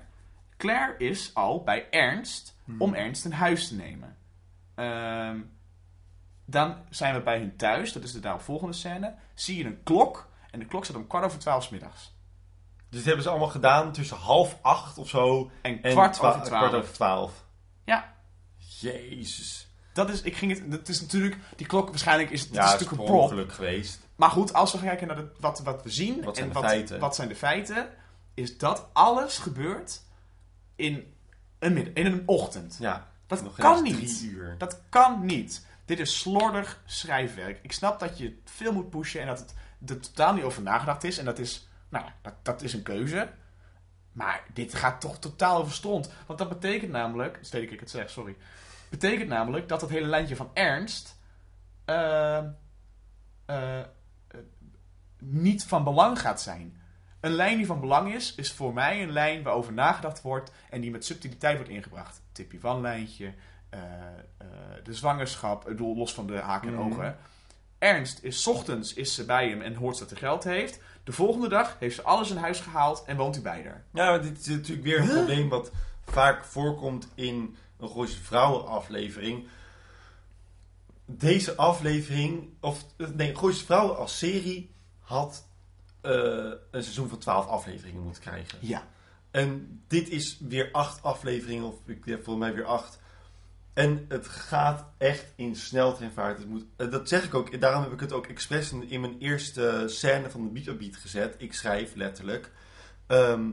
Claire is al bij Ernst om Ernst een huis te nemen. Ehm, dan zijn we bij hun thuis. Dat is de daaropvolgende scène. Zie je een klok. En de klok staat om kwart over twaalf middags. Dus dat hebben ze allemaal gedaan tussen half acht of zo. En En kwart over twaalf. kwart over twaalf. Ja, Jezus. dat is, ik ging het, dat is natuurlijk, die klok waarschijnlijk is, het Ja, is het is natuurlijk een prop. ongeluk geweest. Maar goed, als we gaan kijken naar de, wat, wat we zien Wat zijn en de wat, feiten? wat zijn de feiten, is dat alles gebeurt in een, in een ochtend. Ja. Dat kan niet. Uur. Dat kan niet. Dit is slordig schrijfwerk. Ik snap dat je veel moet pushen en dat het er totaal niet over nagedacht is. En dat is, nou, dat, dat is een keuze. Maar dit gaat toch totaal over stront. Want dat betekent namelijk, steek ik het zeg, sorry. Betekent namelijk dat het hele lijntje van Ernst eh, eh, eh, niet van belang gaat zijn. Een lijn die van belang is, is voor mij een lijn waarover nagedacht wordt en die met subtiliteit wordt ingebracht. Tippie van lijntje, eh, eh, de zwangerschap, ik bedoel, los van de haken en Mhm. ogen. Ernst is 's ochtends is ze bij hem en hoort dat hij geld heeft. De volgende dag heeft ze alles in huis gehaald en woont hij bij haar. Ja, dit is natuurlijk weer een probleem wat vaak voorkomt in een Gooise Vrouwen aflevering. Deze aflevering, of nee, Gooise Vrouwen als serie had een seizoen van 12 afleveringen moeten krijgen. Ja. En dit is weer acht afleveringen, of ik heb volgens mij weer acht. En het gaat echt in sneltreinvaart. Het moet, eh, dat zeg ik ook. Daarom heb ik het ook expres in, in mijn eerste scène van de Beat op Beat gezet. Ik schrijf letterlijk. ehm,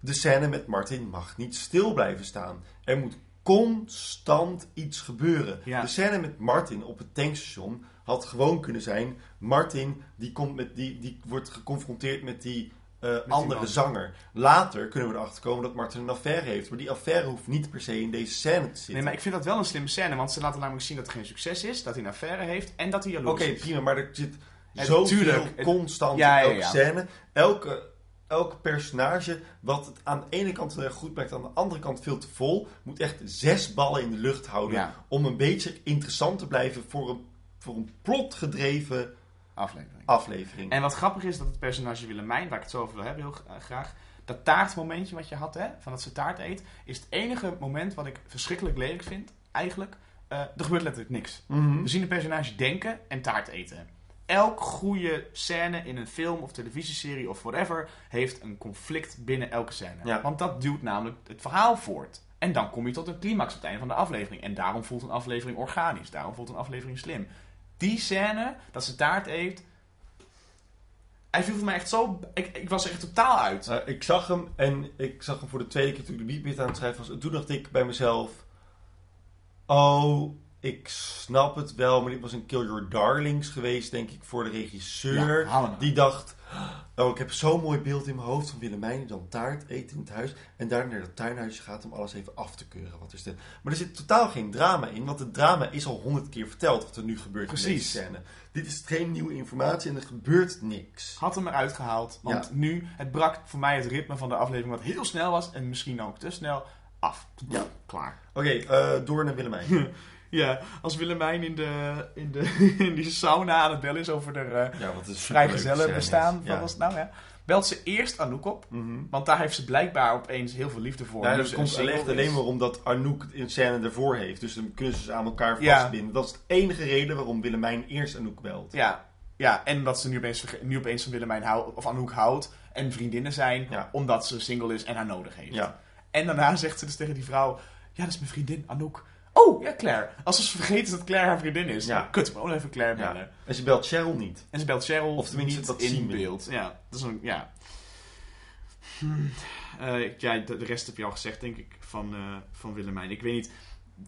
de scène met Martin mag niet stil blijven staan. Er moet constant iets gebeuren. Ja. De scène met Martin op het tankstation had gewoon kunnen zijn. Martin die, komt met die, die wordt geconfronteerd met die eh, andere zanger. Later kunnen we erachter komen dat Martin een affaire heeft. Maar die affaire hoeft niet per se in deze scène te zitten. Nee, maar ik vind dat wel een slimme scène, want ze laten namelijk zien dat het geen succes is, dat hij een affaire heeft en dat hij jaloers Oké, is. prima, maar er zit Ja, zoveel constant Ja, in ja, elke ja. scène. Elke, elke personage, wat het aan de ene kant heel erg goed maakt, aan de andere kant veel te vol, moet echt zes ballen in de lucht houden Ja. om een beetje interessant te blijven voor een, voor een plotgedreven Aflevering. aflevering. En wat grappig is dat het personage Willemijn, waar ik het zo over wil hebben, heel gra- graag. Dat taartmomentje wat je had, hè, van dat ze taart eet, is het enige moment wat ik verschrikkelijk lelijk vind, eigenlijk. Eh, er gebeurt letterlijk niks. Mhm. We zien een personage denken en taart eten. Elk goede scène in een film of televisieserie of whatever heeft een conflict binnen elke scène. Ja. Want dat duwt namelijk het verhaal voort. En dan kom je tot een climax op het einde van de aflevering. En daarom voelt een aflevering organisch. Daarom voelt een aflevering slim. Die scène, dat ze taart eet. Hij viel voor mij echt zo. Ik, ik was er echt totaal uit. Eh, ik zag hem en ik zag hem voor de tweede keer toen ik de beatbit aan het schrijven was. En toen dacht ik bij mezelf: Oh, ik snap het wel, maar dit was een Kill Your Darlings geweest, denk ik, voor de regisseur. Ja, hem die dacht, oh, ik heb zo'n mooi beeld in mijn hoofd van Willemijn die dan taart eet in het huis. En daar naar dat tuinhuisje gaat om alles even af te keuren. Wat is dit? Maar er zit totaal geen drama in, want het drama is al honderd keer verteld wat er nu gebeurt in deze scène. Dit is geen nieuwe informatie en er gebeurt niks. Had hem eruit gehaald. Want Ja. nu, het brak voor mij het ritme van de aflevering, wat heel snel was en misschien ook te snel, af. Ja. Klaar. Oké, eh, door naar Willemijn. Ja, als Willemijn in, de, in, de, in die sauna aan het bellen is over de eh Ja, vrijgezellen bestaan. Van Ja. was het nou, ja. Belt ze eerst Anouk op. Mhm. Want daar heeft ze blijkbaar opeens heel veel liefde voor. Ja, dat ze komt echt alleen is. maar omdat Anouk een scène ervoor heeft. Dus dan kunnen ze ze aan elkaar Ja. vastbinden. Dat is de enige reden waarom Willemijn eerst Anouk belt. Ja, ja, en dat ze nu opeens, nu opeens van Willemijn houdt, of Anouk houdt. En vriendinnen zijn, Ja. omdat ze single is en haar nodig heeft. Ja. En daarna zegt ze dus tegen die vrouw: Ja, dat is mijn vriendin Anouk. Oh, ja, Claire. Als ze vergeten is dat Claire haar vriendin is. Ja. Kut, ik moet even Claire Ja. bellen. En ze belt Cheryl niet. En ze belt Cheryl Of tenminste, niet dat in zien we beeld. Ja, dat is een, ja. Hm, eh, ja, de, de rest heb je al gezegd, denk ik, van, eh, van Willemijn. Ik weet niet,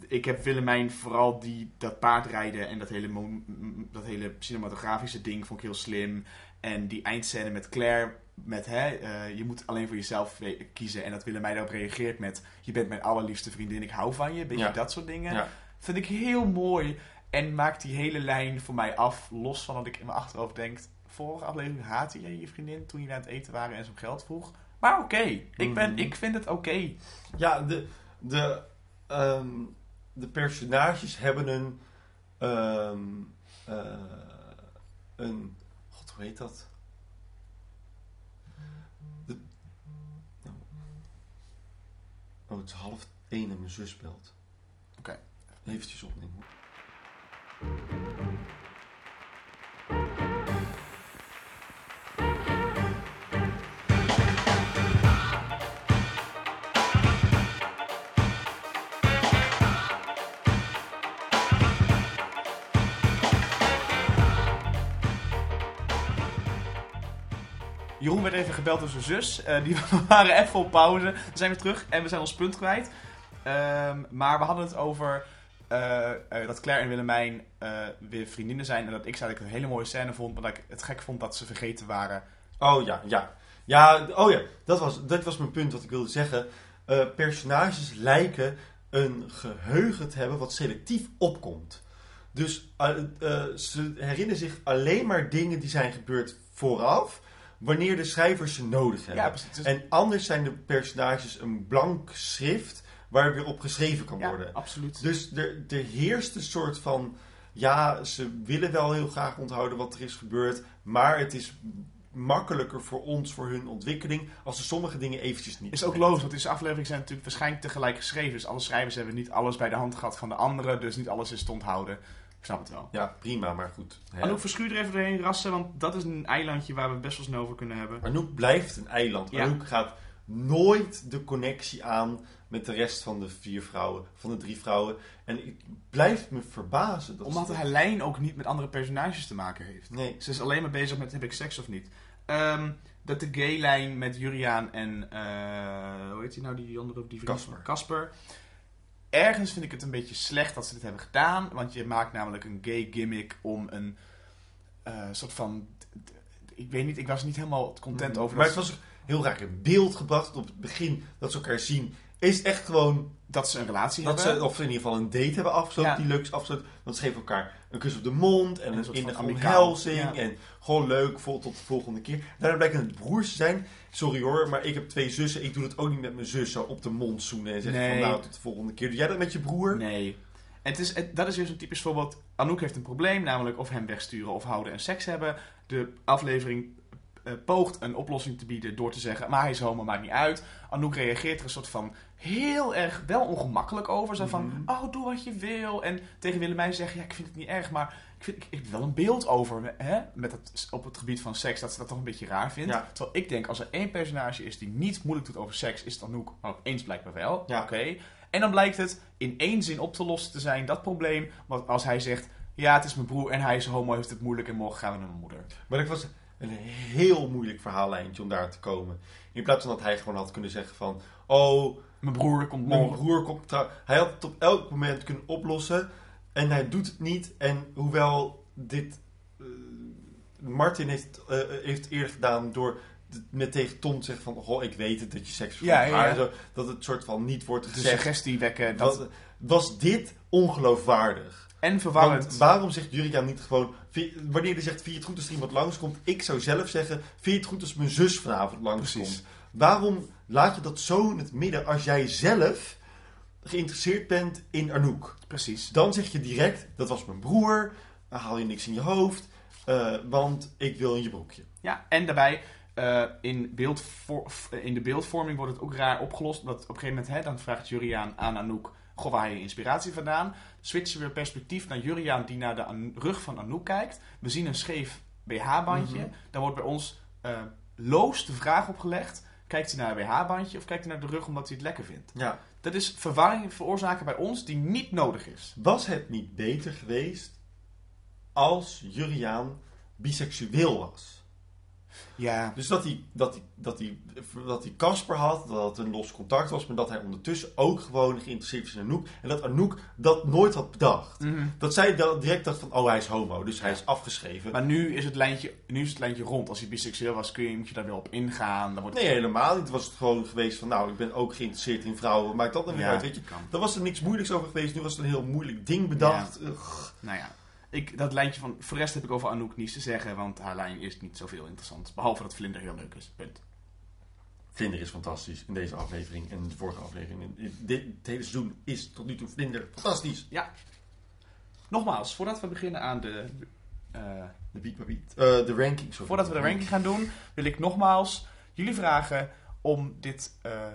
ik heb Willemijn vooral die, dat paardrijden en dat hele, dat hele cinematografische ding vond ik heel slim. En die eindscène met Claire, met hè, eh, je moet alleen voor jezelf kiezen. En dat Willemijn daarop reageert met, je bent mijn allerliefste vriendin, ik hou van je. Beetje Ja. dat soort dingen. Ja. Vind ik heel mooi. En maakt die hele lijn voor mij af. Los van dat ik in mijn achterhoofd denk. Vorige aflevering haatte je je vriendin toen jullie aan het eten waren en ze om geld vroeg. Maar oké, ik, ben, Mhm. ik vind het oké. Ja, de, de, ehm, de personages hebben een, ehm, eh, een, hoe heet dat? De, nou. oh, het is half één en mijn zus belt. Oké. Eventjes opnemen. Jeroen werd even gebeld door zijn zus. Eh, die we waren even op pauze. We zijn weer terug en we zijn ons punt kwijt. Ehm, maar we hadden het over eh, eh, dat Claire en Willemijn weer vriendinnen zijn. En dat ik zei dat ik een hele mooie scène vond. Maar dat ik het gek vond dat ze vergeten waren. Oh ja, ja. Ja, oh ja, dat was, dat was mijn punt wat ik wilde zeggen. Personages lijken een geheugen te hebben wat selectief opkomt. Dus ze herinneren zich alleen maar dingen die zijn gebeurd vooraf, wanneer de schrijvers ze nodig hebben. Ja, precies. Dus- En anders zijn de personages een blank schrift waar weer op geschreven kan ja, worden. absoluut. Dus er, er heerst een soort van. Ja, ze willen wel heel graag onthouden wat er is gebeurd. Maar het is makkelijker voor ons, voor hun ontwikkeling. als ze sommige dingen eventjes niet. Is ook logisch, want deze afleveringen zijn natuurlijk waarschijnlijk tegelijk geschreven. Dus alle schrijvers hebben niet alles bij de hand gehad van de anderen. Dus niet alles is te onthouden. Ik snap het wel. Ja, prima, maar goed. hè. Anouk verschuur er even doorheen rassen, want dat is een eilandje waar we het best wel snel over kunnen hebben. Anouk blijft een eiland. Ja. Anouk gaat nooit de connectie aan met de rest van de vier vrouwen, van de drie vrouwen. En ik blijf me verbazen. Dat Omdat haar lijn ook niet met andere personages te maken heeft. Nee. Ze is alleen maar bezig met heb ik seks of niet. Ehm, dat de gay-lijn met Juriaan en, eh, hoe heet die nou, die andere, die vriend van Casper. Casper. Ergens vind ik het een beetje slecht dat ze dit hebben gedaan. Want je maakt namelijk een gay gimmick om een eh, soort van... Ik weet niet, ik was niet helemaal content over Maar dat, het was heel raar in beeld gebracht op het begin dat ze elkaar zien. Is echt gewoon dat ze een relatie Dat hebben. ze, of in ieder geval een date hebben afgesloten, Ja. die leuk is afgesloten. Want ze geven elkaar een kus op de mond en En een innige omhelzing. ja. En gewoon leuk, vol tot de volgende keer. Daarna blijken het broers te zijn. Sorry hoor, maar ik heb twee zussen. Ik doe het ook niet met mijn zus zo op de mond zoenen en zeggen Nee. van nou tot de volgende keer. Doe jij dat met je broer? Nee. En het is, het- dat is weer zo'n typisch voorbeeld. Anouk heeft een probleem, namelijk of hem wegsturen of houden en seks hebben. De aflevering eh, poogt een oplossing te bieden door te zeggen, maar hij is homo, maakt niet uit. Anouk reageert er een soort van heel erg wel ongemakkelijk over. Zo van, Mhm. oh, doe wat je wil. En tegen Willemijn zeggen, ja, ik vind het niet erg, maar ik, vind, ik, ik heb wel een beeld over, hè, met het, op het gebied van seks, dat ze dat toch een beetje raar vindt. Ja. Terwijl ik denk, als er één personage is die niet moeilijk doet over seks, is het Anouk. Maar opeens blijkbaar wel. Ja. Oké. En dan blijkt het in één zin op te lossen te zijn, dat probleem. Want als hij zegt, ja, het is mijn broer en hij is homo, heeft het moeilijk en morgen gaan we naar mijn moeder. Maar dat was een heel moeilijk verhaallijntje om daar te komen. In plaats van dat hij gewoon had kunnen zeggen van... Oh, Mijn broer komt mijn morgen. broer komt. Hij had het op elk moment kunnen oplossen. En hij doet het niet. En hoewel dit... eh, Martin heeft, eh, heeft eerder gedaan door met tegen Tom te zeggen van... Goh, ik weet het dat je seks Ja, ja, haar. ja. Zo, dat het soort van niet wordt De gezegd. suggestie wekken. Dat, Was, was dit ongeloofwaardig? en verwarrend. Want waarom zegt Juriaan niet gewoon... "Vind- Wanneer hij zegt, vind je het goed als er iemand langskomt? Ik zou zelf zeggen, vind je het goed als mijn zus vanavond langskomt? Precies. Waarom laat je dat zo in het midden als jij zelf geïnteresseerd bent in Anouk? Precies. Dan zeg je direct, dat was mijn broer, dan haal je niks in je hoofd, eh, want ik wil in je broekje. Ja, en daarbij, eh, in, beeldvor- f- in de beeldvorming wordt het ook raar opgelost. Dat op een gegeven moment, hè, dan vraagt Juriaan aan Anouk, goh, waar haal je inspiratie vandaan? Switchen we perspectief naar Juriaan die naar de rug van Anouk kijkt. We zien een scheef BH-bandje. Mhm. Dan wordt bij ons eh, loos de vraag opgelegd, kijkt hij naar een BH-bandje of kijkt hij naar de rug omdat hij het lekker vindt? Ja. Dat is verwarring veroorzaken bij ons die niet nodig is. Was het niet beter geweest als Juriaan biseksueel was? Ja, Dus dat hij, dat hij, dat hij, dat hij Casper had, dat het een los contact was, maar dat hij ondertussen ook gewoon geïnteresseerd was in Anouk. En dat Anouk dat nooit had bedacht. Mhm. Dat zij dan direct dacht van, oh hij is homo, dus hij is afgeschreven. Maar nu is, het lijntje, nu is het lijntje rond. Als je biseksueel was, kun je, moet je daar weer op ingaan. Dan wordt Nee, helemaal niet. Het was het gewoon geweest van, nou ik ben ook geïnteresseerd in vrouwen, maakt dat dan weer Ja, uit, weet je. kan. Daar was er niks moeilijks over geweest, nu was het een heel moeilijk ding bedacht. Nou ja, ik, dat lijntje van... Voor de rest heb ik over Anouk niets te zeggen, want haar lijn is niet zoveel interessant. Behalve dat Vlinder heel leuk is. Punt. Vlinder is fantastisch in deze aflevering en de vorige aflevering. Dit, het hele seizoen is tot nu toe Vlinder fantastisch. Nogmaals, voordat we beginnen aan de... eh, De beat by beat. Eh, de ranking, sorry. voordat we de ranking gaan doen, wil ik nogmaals jullie vragen om dit, eh,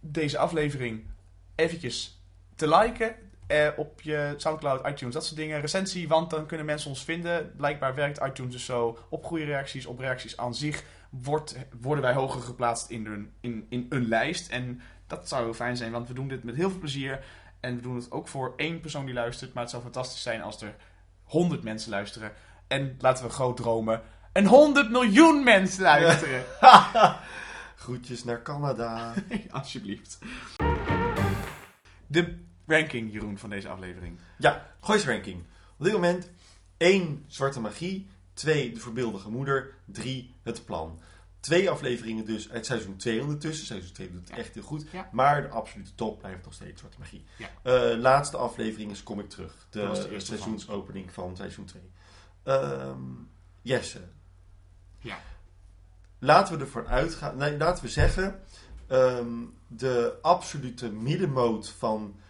deze aflevering eventjes te liken. Eh, op je Soundcloud, iTunes, dat soort dingen. Recensie, want dan kunnen mensen ons vinden. Blijkbaar werkt iTunes dus zo. Op goede reacties, op reacties aan zich wordt, worden wij hoger geplaatst in een, in, in een lijst. En dat zou heel fijn zijn, want we doen dit met heel veel plezier. En we doen het ook voor één persoon die luistert. Maar het zou fantastisch zijn als er 100 mensen luisteren. En laten we groot dromen. Een 100 miljoen mensen luisteren. Groetjes naar Canada. Alsjeblieft. De ranking, Jeroen, van deze aflevering. ja, Goois ranking. Op dit moment 1 zwarte magie, 2 de voorbeeldige moeder, 3 het plan. Twee afleveringen dus uit seizoen 2 ondertussen. Seizoen 2 doet het Ja. echt heel goed. Ja. Maar de absolute top blijft nog steeds zwarte magie. Ja. Eh, laatste aflevering is Kom ik terug. Dat de seizoensopening van seizoen 2. Ehm Jesse. Ja. Laten we ervan uitgaan. Nee, laten we zeggen. ehm, de absolute middenmoot van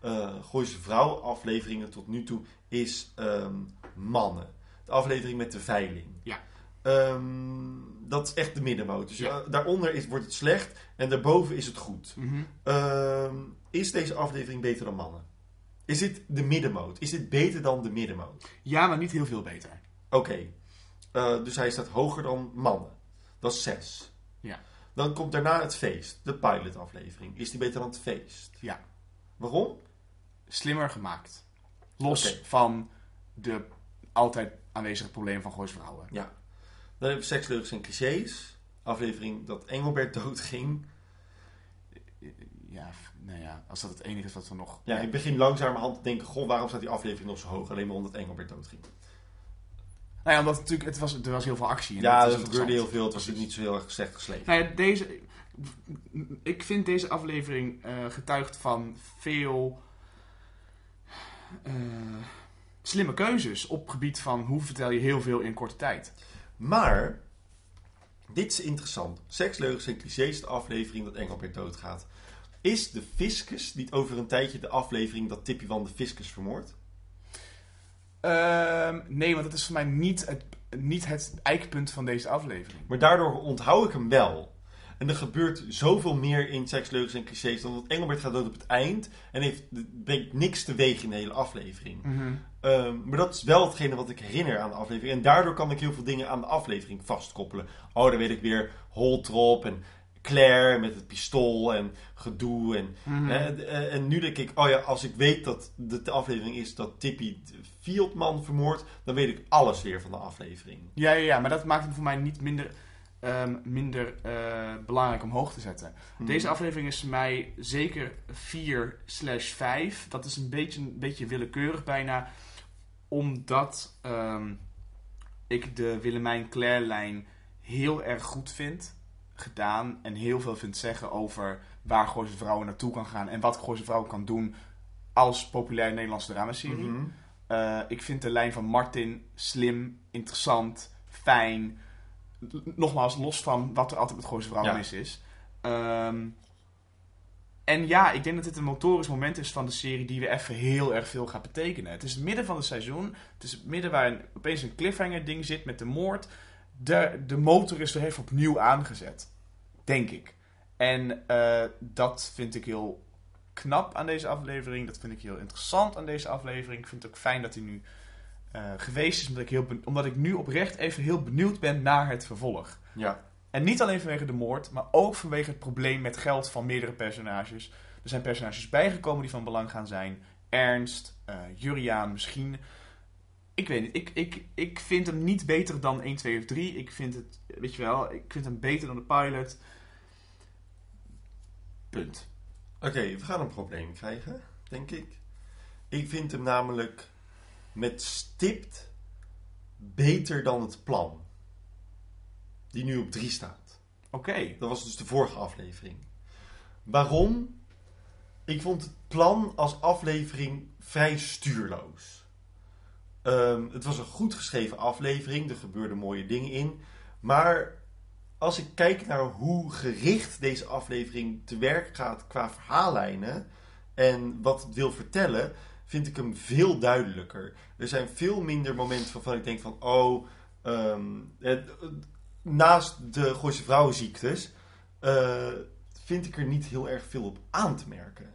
eh Gooise Vrouw afleveringen tot nu toe is ehm, mannen. De aflevering met de veiling. Ja. Ehm, dat is echt de middenmoot. Dus Ja. eh, daaronder is, wordt het slecht en daarboven is het goed. Mhm. Ehm, is deze aflevering beter dan mannen? Is dit de middenmoot? Is dit beter dan de middenmoot? Ja, maar niet heel veel beter. Oké. Eh, dus hij staat hoger dan mannen. Dat is 6. Ja. Dan komt daarna het feest. De pilotaflevering. Is die beter dan het feest? Ja. Waarom? Slimmer gemaakt. Los van de altijd aanwezige probleem van Goois vrouwen. Dan hebben we seks, leugens en clichés. Aflevering dat Engelbert doodging. Ja, nou ja, als dat het enige is wat we nog... Ja, ik begin langzamerhand te denken... Goh, waarom staat die aflevering nog zo hoog? Alleen maar omdat Engelbert doodging. Nou ja, omdat het natuurlijk, het was, er was heel veel actie. en Ja, er gebeurde heel veel. Het was natuurlijk niet zo heel erg slecht geslepen. Nou ja, deze... Ik vind deze aflevering eh, getuigt van veel... eh, slimme keuzes op gebied van hoe vertel je heel veel in korte tijd. Maar, dit is interessant. Seks, leugens en clichés, de aflevering dat Engelbert doodgaat. Is de fiscus niet over een tijdje de aflevering dat Tippy Wan de fiscus vermoordt? Ehm, nee, want dat is voor mij niet het, niet het eikpunt van deze aflevering. Maar daardoor onthoud ik hem wel. En er gebeurt zoveel meer in seks, leugens en clichés dan dat Engelbert gaat dood op het eind. En heeft, brengt niks teweeg in de hele aflevering. Ehm, maar dat is wel hetgene wat ik herinner aan de aflevering. En daardoor kan ik heel veel dingen aan de aflevering vastkoppelen. Oh, dan weet ik weer Holtrop en Claire met het pistool en gedoe. En, Mhm. eh, en nu denk ik, oh ja, als ik weet dat de, de aflevering is dat Tippy Fieldman vermoordt, dan weet ik alles weer van de aflevering. Ja, ja, ja, maar dat maakt hem voor mij niet minder... ehm, minder eh, belangrijk om hoog te zetten. Mhm. Deze aflevering is mij zeker 4 slash 5. Dat is een beetje, een beetje willekeurig bijna. Omdat ehm, ik de Willemijn Claire-lijn heel erg goed vind gedaan. En heel veel vind zeggen over waar Gooise Vrouwen naartoe kan gaan. En wat Gooise Vrouwen kan doen als populaire Nederlandse dramaserie. Eh, ik vind de lijn van Martin slim, interessant, fijn. Nogmaals, los van wat er altijd met Gooise Vrouwen Ja. mis is. Ehm, en ja, ik denk dat dit een motorisch moment is van de serie die weer even heel erg veel gaat betekenen. Het is het midden van het seizoen. Het is het midden waar een- opeens een cliffhanger ding zit met de moord. De, de motor is weer even opnieuw aangezet. Denk ik. En eh, dat vind ik heel knap aan deze aflevering. Dat vind ik heel interessant aan deze aflevering. Ik vind het ook fijn dat hij nu eh, geweest is. Omdat ik, heel omdat ik nu oprecht even heel benieuwd ben naar het vervolg. Ja. En niet alleen vanwege de moord, maar ook vanwege het probleem met geld van meerdere personages. Er zijn personages bijgekomen die van belang gaan zijn. Ernst, eh Juriaan misschien. Ik weet niet, ik, ik, ik vind hem niet beter dan 1, 2 of 3. Ik vind het, weet je wel, ik vind hem beter dan de pilot. Punt. Oké, we gaan een probleem krijgen, denk ik. Ik vind hem namelijk met stipt beter dan het plan. Die nu op 3 staat. Oké. Dat was dus de vorige aflevering. Waarom? Ik vond het plan als aflevering vrij stuurloos. Ehm, het was een goed geschreven aflevering. Er gebeurden mooie dingen in. Maar als ik kijk naar hoe gericht deze aflevering te werk gaat qua verhaallijnen en wat het wil vertellen, vind ik hem veel duidelijker. Er zijn veel minder momenten waarvan ik denk van, oh, ehm, het- naast de Gooise vrouwenziektes eh, vind ik er niet heel erg veel op aan te merken.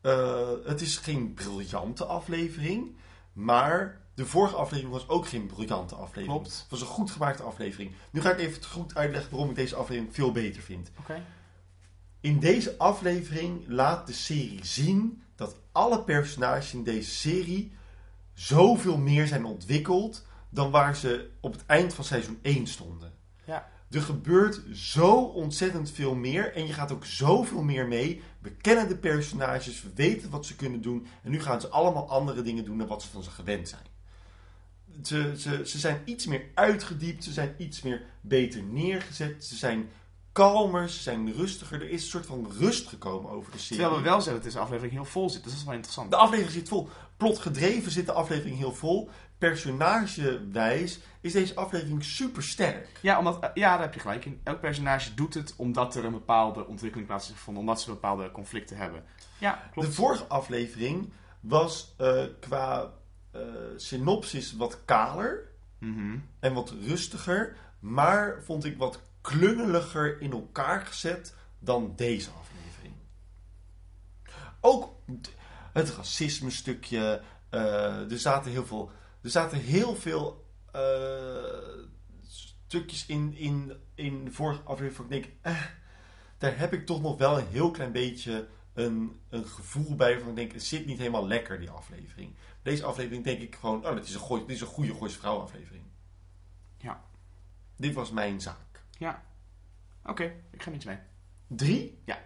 Eh, het is geen briljante aflevering, maar de vorige aflevering was ook geen briljante aflevering. Klopt. Het was een goed gemaakte aflevering. Nu ga ik even goed uitleggen waarom ik deze aflevering veel beter vind. Oké. In deze aflevering laat de serie zien dat alle personages in deze serie zoveel meer zijn ontwikkeld dan waar ze op het eind van seizoen 1 stonden. Ja. Er gebeurt zo ontzettend veel meer en je gaat ook zoveel meer mee. We kennen de personages, we weten wat ze kunnen doen en nu gaan ze allemaal andere dingen doen dan wat ze van ze gewend zijn. Ze, ze, ze zijn iets meer uitgediept, ze zijn iets meer beter neergezet, ze zijn kalmer, ze zijn rustiger. Er is een soort van rust gekomen over de serie. Terwijl we wel zeggen dat deze aflevering heel vol zit. Dus dat is wel interessant. De aflevering zit vol. Plotgedreven zit de aflevering heel vol. Personagewijs is deze aflevering super sterk. Ja, omdat, eh, ja, daar heb je gelijk in. Elk personage doet het omdat er een bepaalde ontwikkeling plaats heeft gevonden. Omdat ze bepaalde conflicten hebben. Ja, klopt. De vorige aflevering was eh, qua eh, synopsis wat kaler Mhm. en wat rustiger. Maar vond ik wat klungeliger in elkaar gezet dan deze aflevering. Ook het racisme stukje. eh, er zaten heel veel, er zaten heel veel eh, stukjes in, in, in de vorige aflevering. waar ik denk, eh, daar heb ik toch nog wel een heel klein beetje een, een gevoel bij. Van ik denk, het zit niet helemaal lekker, die aflevering. Deze aflevering denk ik gewoon, oh, dit is een, gooi, dit is een goede Gooise Vrouw aflevering. Ja. Dit was mijn zaak. Ja. Oké, ik ga niet mee. Drie? Ja.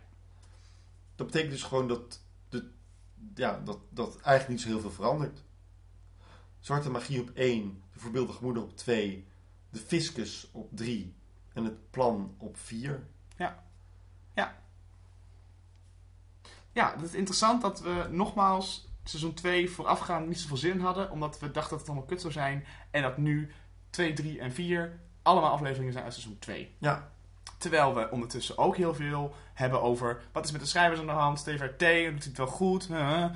Dat betekent dus gewoon dat, de, ja, dat, dat eigenlijk niet zo heel veel verandert. Zwarte magie op één, de voorbeeldige moeder op twee, de fiscus op drie en het plan op vier. Ja, het is interessant dat we nogmaals seizoen 2 voorafgaand niet zoveel zin hadden. Omdat we dachten dat het allemaal kut zou zijn. En dat nu 2, 3 en 4 allemaal afleveringen zijn uit seizoen 2. Ja, Terwijl we ondertussen ook heel veel hebben over wat is met de schrijvers aan de hand. Steve RT, doet het wel goed? Ja,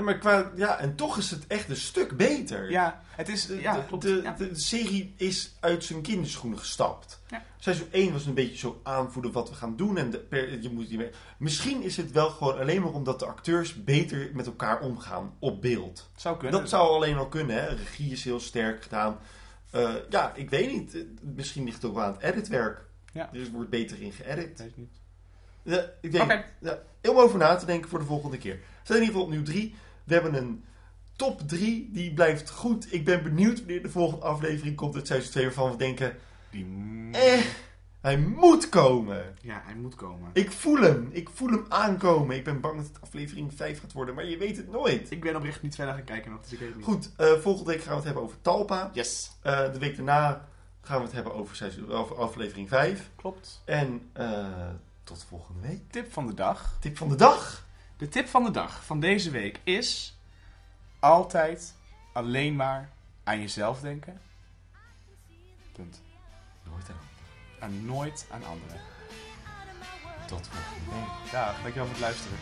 maar qua, ja, en toch is het echt een stuk beter. Ja, het is... De, ja, de, klopt. de, ja. de, de serie is uit zijn kinderschoenen gestapt. Ja. Seizoen 1 was een beetje zo aanvoelen wat we gaan doen. En de, per- je moet, je, misschien is het wel gewoon alleen maar omdat de acteurs beter met elkaar omgaan op beeld. Zou kunnen. Dat zou alleen al kunnen. Hè? Regie is heel sterk gedaan. Eh, ja, ik weet niet. Eh, Misschien ligt het ook wel aan het editwerk. Ja. Er wordt beter in geëdit. Weet ik niet. Ja, ik denk, Oké. ja, om over na te denken voor de volgende keer. Er zijn in ieder geval opnieuw drie. We hebben een top drie. Die blijft goed. Ik ben benieuwd wanneer de volgende aflevering komt uit seizoen 2 waarvan we denken... Die Eh, hij moet komen. Ja, hij moet komen. Ik voel hem. Ik voel hem aankomen. Ik ben bang dat het aflevering 5 gaat worden, maar je weet het nooit. Ik ben oprecht niet verder gaan kijken nog, dus ik weet het niet. Goed, eh, volgende week gaan we het hebben over Talpa. Yes. Eh, de week daarna gaan we het hebben over, seizoen, over aflevering 5. Klopt. En eh, tot volgende week. Tip van de dag. Tip van de dag. De tip van de dag van deze week is... Altijd alleen maar aan jezelf denken. Punt. Nooit aan en nooit aan anderen. Tot volgende week. Dag, dankjewel voor het luisteren.